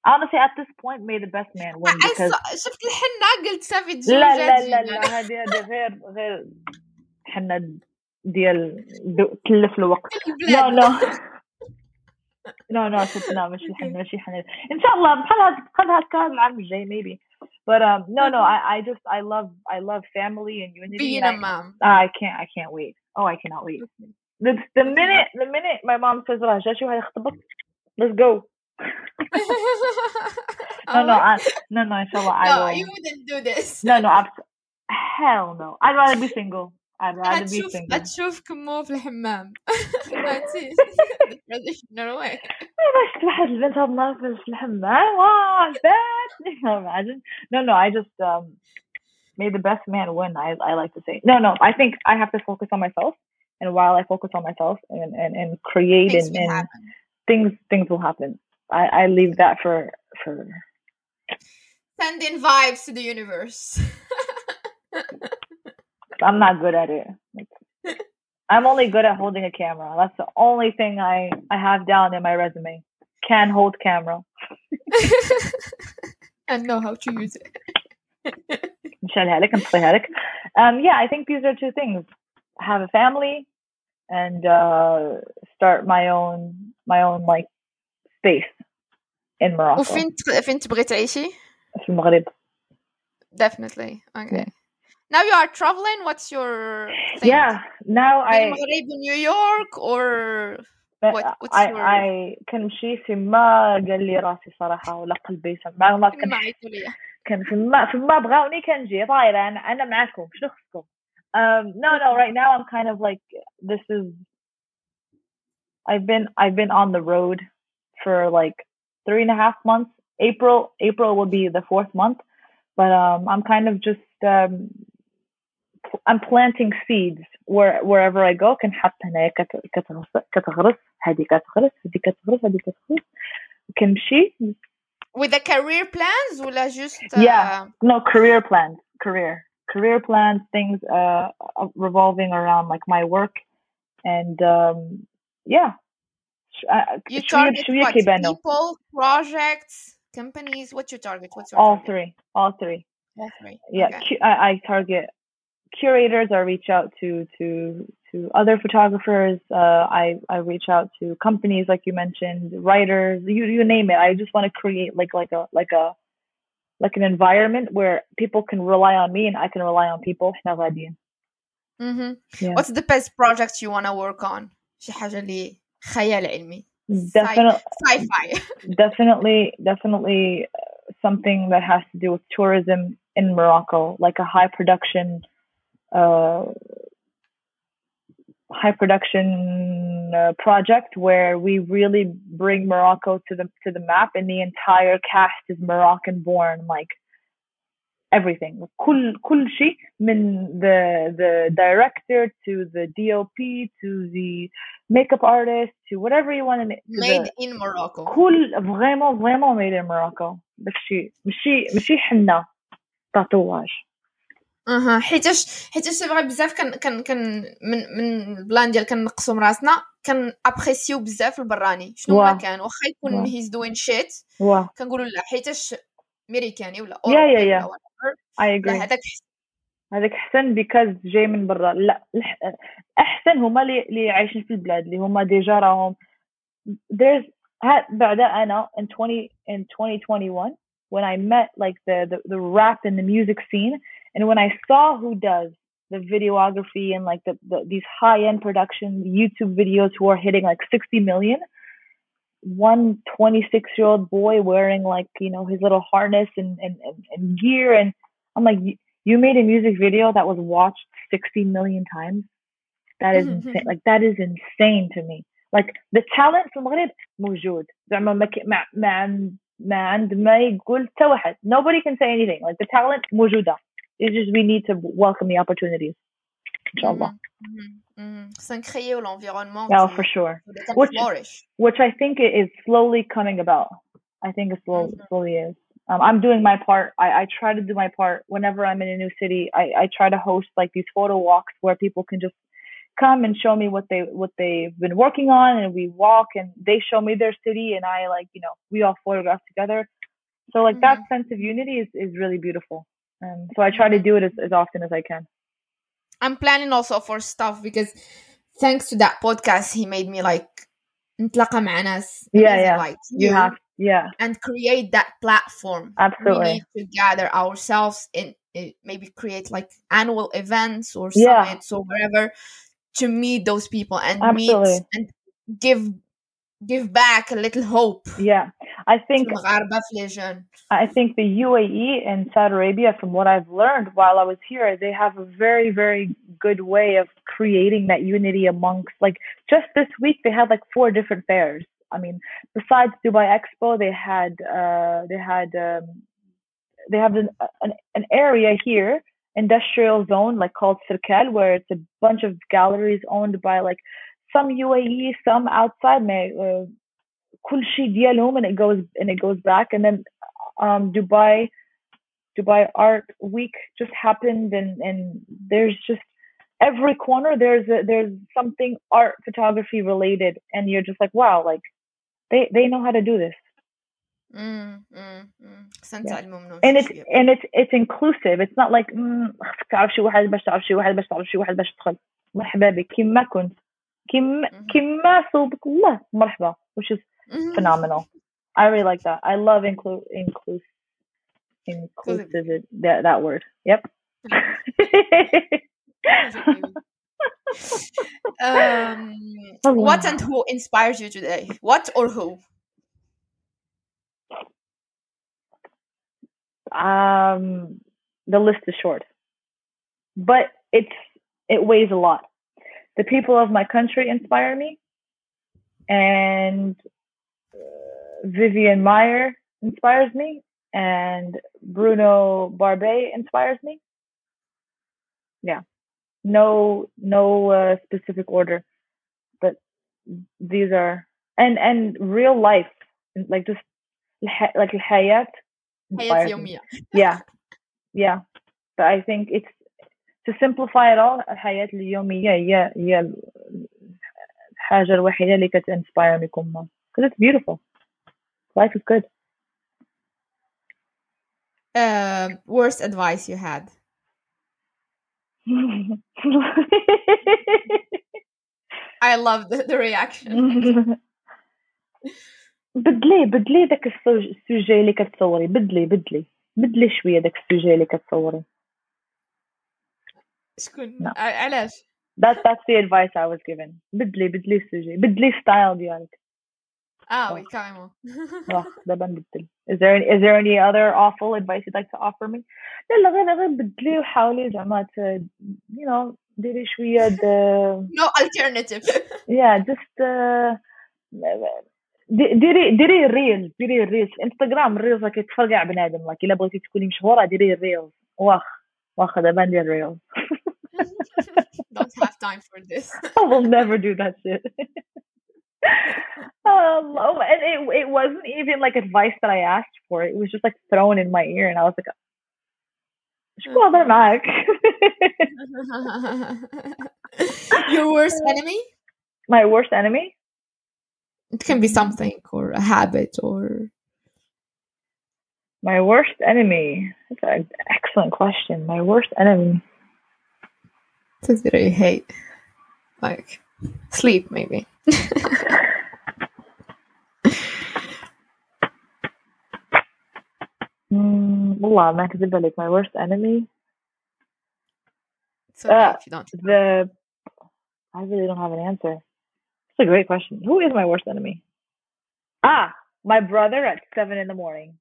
Honestly, at this point, may the best man win because شفت الحنة قلت صافي لا لا لا تزوجات لا هذه هذه غير غير حنا ديال دو- تلف الوقت لا لا لا لا ستنا ماشي حنا ماشي حنا ان شاء الله بحال هاد بحال هكا العام الجاي maybe but um no no I I just I love I love family and unity being and a I, mom. I can't I can't wait oh I cannot wait the, the minute the minute my mom says راه جا شي واحد يخطبك let's go no no I, no no inshallah I no, will you wouldn't do this. no no abs- hell no I'd rather be single I'd rather be هتشوف single هتشوف كمو في الحمام فهمتي traditional way باش شفت واحد البنت هاد النهار في في الحمام واو فاتني imagine no no I just um may the best man win I I like to say no no I think I have to focus on myself and while I focus on myself and and, and create things and, and things things will happen. I, I leave that for for sending vibes to the universe. I'm not good at it. I'm only good at holding a camera. That's the only thing I I have down in my resume. Can hold camera. and know how to use it. Um, yeah, I think these are two things have a family and uh start my own my own like space in Morocco وفين ت- فين تبغي تعيشي؟ في المغرب Definitely. Okay. Yeah. Now you are traveling. What's your thing? yeah now بين I المغرب ونيو يورك or What- what's I your- I كنمشي فيما قال لي راسي صراحة ولا قلبي سمع ما كان ما عيطوا ليا كان فيما فيما بغاوني كنجي طايرة أنا أنا معاكم شنو خصكم um no no right now I'm kind of like this is I've been I've been on the road for like three and a half months April April will be the fourth month but um I'm kind of just um pl- I'm planting seeds where wherever I go كنحط هنايا كت- كتغرس كتغرس هذه كتغرس هذه كتغرس هذه كتغرس كنمشي with the career plans ولا just uh, Yeah. no career plans career career plans, things uh, revolving around like my work, and um, yeah. Uh, you target what? people, projects, companies. What's your target? What's your all target? three? All three. All three. Yeah, okay. I, I target curators. I reach out to to to other photographers. Uh, I I reach out to companies, like you mentioned, writers. You you name it. I just want to create like like a like a like an environment where people can rely on me and i can rely on people إحنا غاديين. Mhm. Yeah. what's the best project you want to work on شي حاجة اللي خيال علمي Definitely, sci-fi definitely, definitely uh, something that has to do with tourism in Morocco, like a high production, uh, high production uh, project where we really bring Morocco to the to the map, and the entire cast is Moroccan born, like everything. كل كل شيء من the the director to the DOP to the makeup artist to whatever you want to make. to made the- in Morocco كل vraiment vraiment made in Morocco داكشي ماشي ماشي حنا تاتواج أها حيتاش حيتاش سي فغي بزاف كان كان كان من من البلان ديال كنقصوا من راسنا كان ابريسيو بزاف البراني شنو ما. كان واخا يكون. هيز دوين شيت كنقولوا لا حيتاش أمريكاني ولا. ولا whatever. I لا agree هذاك هذاك احسن because جاي من برا لا أحسن هما اللي عايشين في البلاد اللي هما ديجا راهم there's بعدا أنا in 20 in 2021 when I met like the, the the rap and the music scene and when I saw who does the videography and like the, the these high end production YouTube videos who are hitting like 60 million one 26 year old boy wearing like you know his little harness and, and, and, and gear and I'm like "You- you made a music video that was watched 60 million times that is insane like that is insane to me like the talent في المغرب موجود زعما ما ك- ما ما عند ما عند ما يقول حتى واحد nobody can say anything like the talent موجودة it's just we need to welcome the opportunities. Inshallah. Mm-hmm. Mm-hmm. Yeah, oh, for sure. Which, which I think is slowly coming about. I think it slowly, mm-hmm. slowly is. Um, I'm doing my part. I, I try to do my part whenever I'm in a new city. I, I try to host like these photo walks where people can just come and show me what they what they've been working on, and we walk and they show me their city, and I like you know we all photograph together. So like that sense of unity is is really beautiful. Um, so I try to Mhm. do it as, as often as I can. I'm planning also for stuff because thanks to that podcast he made me like نتلاقى مع ناس Yeah, amazing yeah. like You have yeah, and create that platform. Absolutely. We need to gather ourselves in, in maybe create like annual events or Yeah. summits or whatever to meet those people and Absolutely. meet and give give back a little hope. Yeah, I think I think the UAE and Saudi Arabia, from what I've learned while I was here, they have a very very good way of creating that unity amongst. Like just this week, they had like four different fairs. I mean, besides Dubai Expo, they had uh, they had um, they have an, an an area here industrial zone like called Cirkel, where it's a bunch of galleries owned by like some UAE, some outside. May uh, كل شيء ديالهم and it goes and it goes back and then um Dubai Dubai Art Week just happened and and there's just every corner there's a, there's something art photography related and you're just like wow like they they know how to do this Mm, mm, mm. خصنا Yeah. نتعلموا منهم and شي it's شوية. and it's it's inclusive it's not like "مم، خصك تعرف شي واحد باش تعرف شي واحد باش تعرف شي واحد باش تدخل مرحبا بك كيما كنت كيما Mhm. كيما صوبك الله مرحبا which is Mhm. phenomenal. I really like that. I love include inclusive inclusive that that word. Yep. um, what and who inspires you today? What or who? um, the list is short, but it's it weighs a lot. the people of my country inspire me, and uh, Vivian Maier inspires me, and Bruno Barbey inspires me. Yeah, no, no uh, specific order, but these are and and real life, like just like Hayat inspires me. Yeah, yeah, but I think it's to simplify it all الحياة اليومية هي هي الحاجة الوحيدة اللي كتinspire me كما because it's beautiful. Life is good. Um, worst advice you had? I love the, the reaction. بدلي بدلي داك السوج- السوجي اللي كتصوري. بدلي بدلي. بدلي شوية داك السوجي اللي كتصوري. شكون؟ No. ع- علاش؟ that that's the advice I was given. بدلي بدلي السوجي. بدلي ستايل ديالك. آه وي كاريمون واخ دابا نبدل. Is there any, is there any other awful advice you'd like to offer me? لا لا غير غير بدلي وحاولي زعما you know ديري شوية د- no alternative. Yeah just uh, دي- ديري ديري الريلز ديري الريلز انستغرام الريلز راه كيتفرقع بنادم. Like إلا بغيتي تكوني مشهورة ديري الريلز واخ واخا دابا ندير الريلز Don't have time for this. I will never do that shit. um, oh, and it it wasn't even like advice that I asked for. It was just like thrown in my ear, and I was like, "Squadronak." Mm-hmm. Your worst enemy? My worst enemy? It can be something or a habit or. My worst enemy. That's an excellent question. My worst enemy. things that I hate like sleep maybe Mm, والله ما أكذب عليك. My worst enemy. it's okay Uh, if you don't The I really don't have an answer. It's a great question. Who is my worst enemy? Ah, my brother at seven in the morning.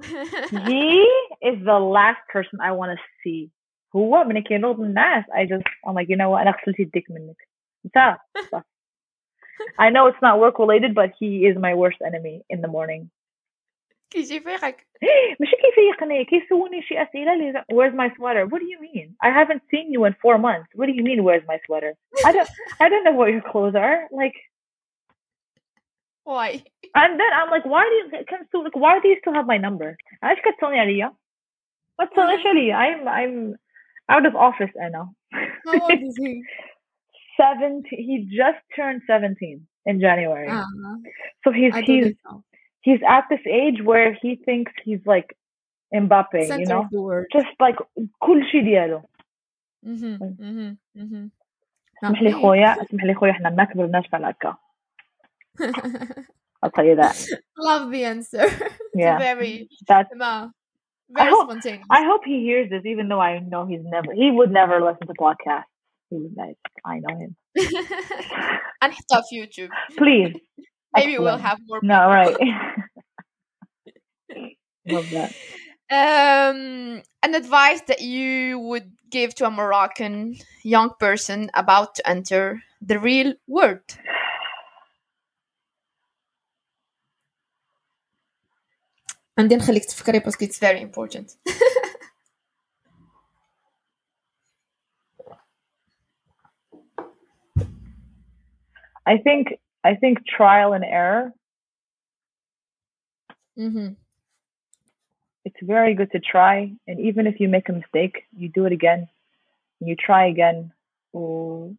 he is the last person I want to see. هو من كينوض الناس I just I'm like you know what أنا غسلت يديك منك انت صح. I know it's not work related but he is my worst enemy in the morning كيجي فيقك ماشي كيفيقني كيسولني شي أسئلة اللي where's my sweater what do you mean I haven't seen you in four months what do you mean where's my sweater I don't I don't know what your clothes are like why and then I'm like why do you can still like why do you still have my number علاش كتصوني عليا ما تصونيش عليا I'm I'm out of office أنا how old is he 17 he just turned 17 in January uh, so he's I don't he's think so. he's at this age where he thinks he's like Mbappe you center know of the word just like كل شيء ديالو Mhm, mhm, mhm. اسمح لي خويا اسمح لي خويا احنا ما كبرناش بحال هكا I'll tell you that love the answer It's yeah very that's very I hope, spontaneous. I hope he hears this, even though I know he's never, he would never listen to podcasts. He's like, I know him. and he's off YouTube. Please. Maybe Excellent. we'll have more. People. No, right. Love that. Um, an advice that you would give to a Moroccan young person about to enter the real world? عندي نخليك تفكري باسكو it's very important. I think I think trial and error Mhm. it's very good to try and even if you make a mistake you do it again you try again و-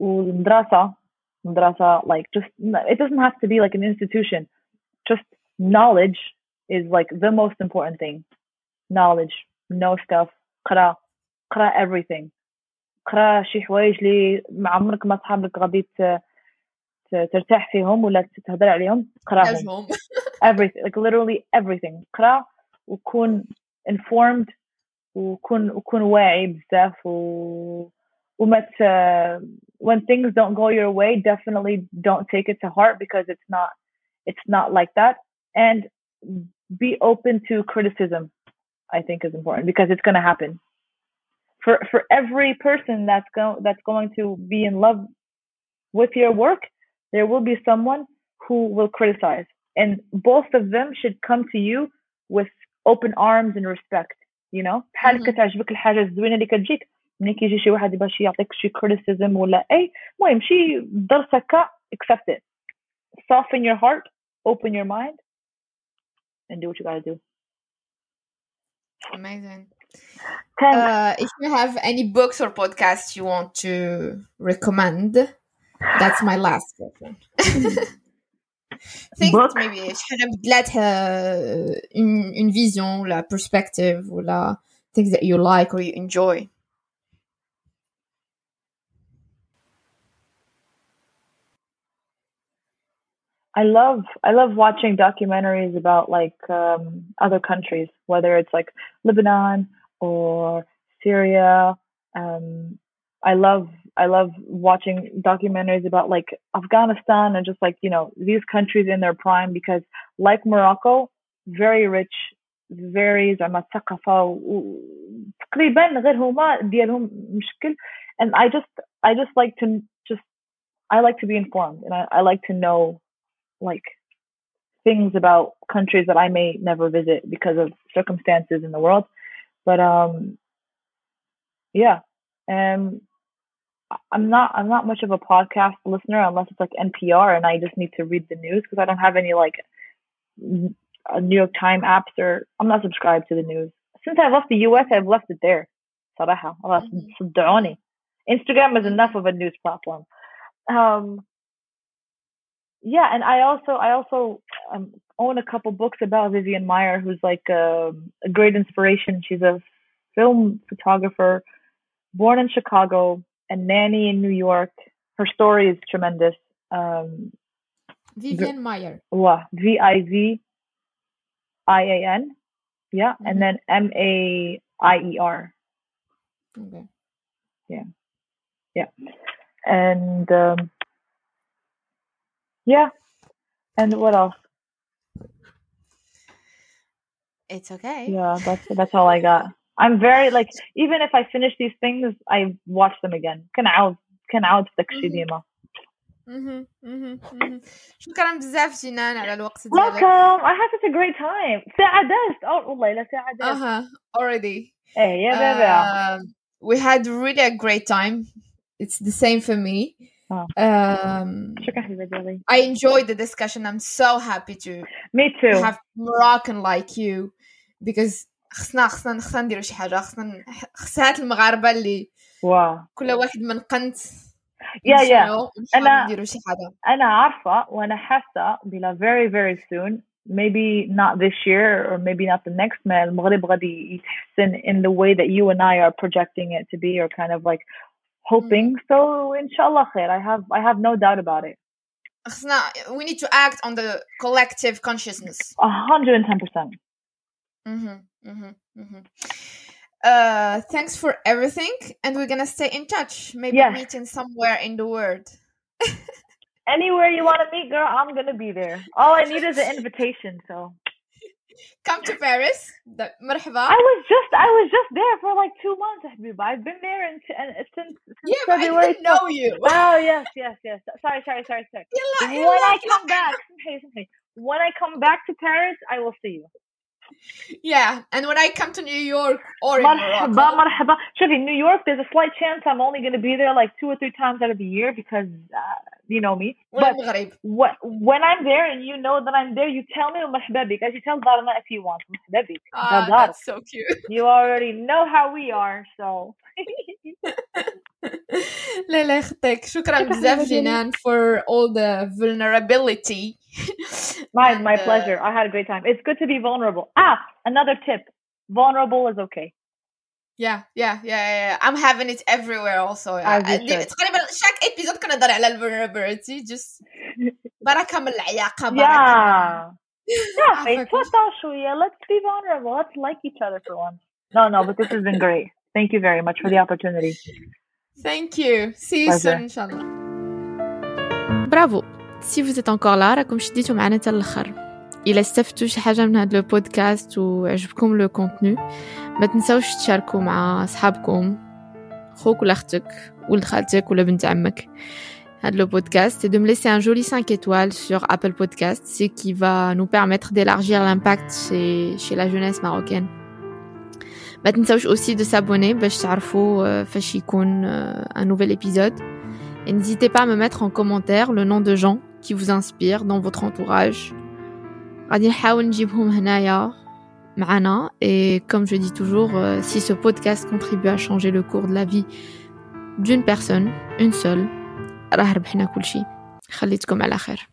والمدرسة مدرسة like just it doesn't have to be like an institution just knowledge is like the most important thing knowledge know stuff قرا قرا everything قرا شي حوايج اللي ما عمرك ما صحابك غادي ت- ت- ترتاح فيهم ولا تهضر عليهم قراهم everything like literally everything قرا وكون informed وكون وكون واعي بزاف و وما when things don't go your way definitely don't take it to heart because it's not it's not like that and be open to criticism i think is important because it's going to happen for for every person that's going that's going to be in love with your work there will be someone who will criticize and both of them should come to you with open arms and respect you know بحال كتعجبك الحاجه الزوينه اللي كتجيك ملي كيجي شي واحد باش يعطيك شي criticism ولا اي المهم شي درس هكا accept it soften your heart open your mind and do what you gotta do. Amazing. Uh, if you have any books or podcasts you want to recommend, that's my last question. think Book. maybe let her uh, une, une vision, la perspective, or la things that you like or you enjoy. I love I love watching documentaries about like um, other countries, whether it's like Lebanon or Syria. Um, I love I love watching documentaries about like Afghanistan and just like you know these countries in their prime because like Morocco, very rich, very زعما الثقافة تقريبا غير هما ديالهم مشكل and I just I just like to just I like to be informed and I, I like to know like things about countries that I may never visit because of circumstances in the world. But um yeah. And I'm not I'm not much of a podcast listener unless it's like NPR and I just need to read the news because I don't have any like New York Times apps or I'm not subscribed to the news. Since I left the US I've left it there. صراحة خلاص صدعوني. Instagram is enough of a news platform. Um yeah, and I also I also um, own a couple books about Vivian Maier, who's like a, a, great inspiration. She's a film photographer, born in Chicago and nanny in New York. Her story is tremendous. Um, Vivian Maier. V I V I A N, yeah, mm-hmm. and then M A I E R. Okay. Yeah, yeah, and. Um, yeah. And what else? It's okay. Yeah, that's that's all I got. I'm very like even if I finish these things, I watch them again. كنعاود كنعاود داكشي ديما. شكرا بزاف جنان على الوقت ديالك. Welcome. I had such a great time. ساعة دازت. Oh والله لا ساعة دازت. اها already. ايه يا بابا. We had really a great time. It's the same for me. Oh. Um, I enjoyed the discussion. I'm so happy to me too have Moroccan like you because خصنا خصنا خصنا نديرو شي حاجه خصنا خصات المغاربه اللي واو كل واحد من قنت يا يا انا نديرو شي حاجه انا عارفه وانا حاسه بلا very very soon maybe not this year or maybe not the next ما المغرب غادي يتحسن in the way that you and I are projecting it to be or kind of like hoping. Mm. So inshallah khair. I have I have no doubt about it. We need to act on the collective consciousness. A hundred and ten percent. Mm-hmm, mm-hmm, mm-hmm. Uh, thanks for everything, and we're gonna stay in touch. Maybe yes. meeting somewhere in the world. Anywhere you want to meet, girl, I'm gonna be there. All I need is an invitation. So come to Paris. مرحبا. I was just I was just there for like two months, I've been there and, and since, since yeah, February. I didn't know you. Oh yes, yes, yes. Sorry, sorry, sorry, sorry. when I come back, when I come back to Paris, I will see you. Yeah, and when I come to New York or in مرحبا مرحبا شوفي New York there's a slight chance I'm only going to be there like two or three times out of the year because uh, you know me but what, when I'm there and you know that I'm there you tell me مرحبا بك as you tell Dharma if you want مرحبا بك ah, that's so cute you already know how we are so لا لا يخطيك شكرا بزاف جنان for all the vulnerability my my pleasure I had a great time it's good to be vulnerable ah another tip vulnerable is okay Yeah, yeah, yeah, yeah. I'm having it everywhere also. As you should. تقريبا شاك episode كنهضر على vulnerability just بركة من العياقة بركة Yeah. Ah, Yeah, fuck. تفضل شوية. Let's be vulnerable. Let's like each other for once. No, no, but this has been great. Thank you very much for the opportunity. Thank you. See you Pleasure. soon إن شاء الله. برافو. Si vous êtes encore là راكم شديتوا معنا حتى الاخر. إلا استفدتوا شي حاجة من هذا البودكاست وعجبكم لو كونتوني ما تنساوش تشاركوا مع أصحابكم خوك ولا أختك ولد خالتك ولا بنت عمك هذا le podcast et de me laisser un joli 5 étoiles sur Apple Podcast, ce qui va nous permettre d'élargir l'impact chez, chez la jeunesse marocaine. ما تنساوش aussi de s'abonner باش تعرفوا euh, فاش يكون euh, un nouvel épisode. Et n'hésitez pas à me mettre en commentaire le nom de gens qui vous inspirent dans votre entourage. غادي نحاول نجيبهم هنايا معنا et comme je dis toujours euh, si ce podcast contribue à changer le cours de la vie d'une personne une seule راه ربحنا كل شيء خليتكم على خير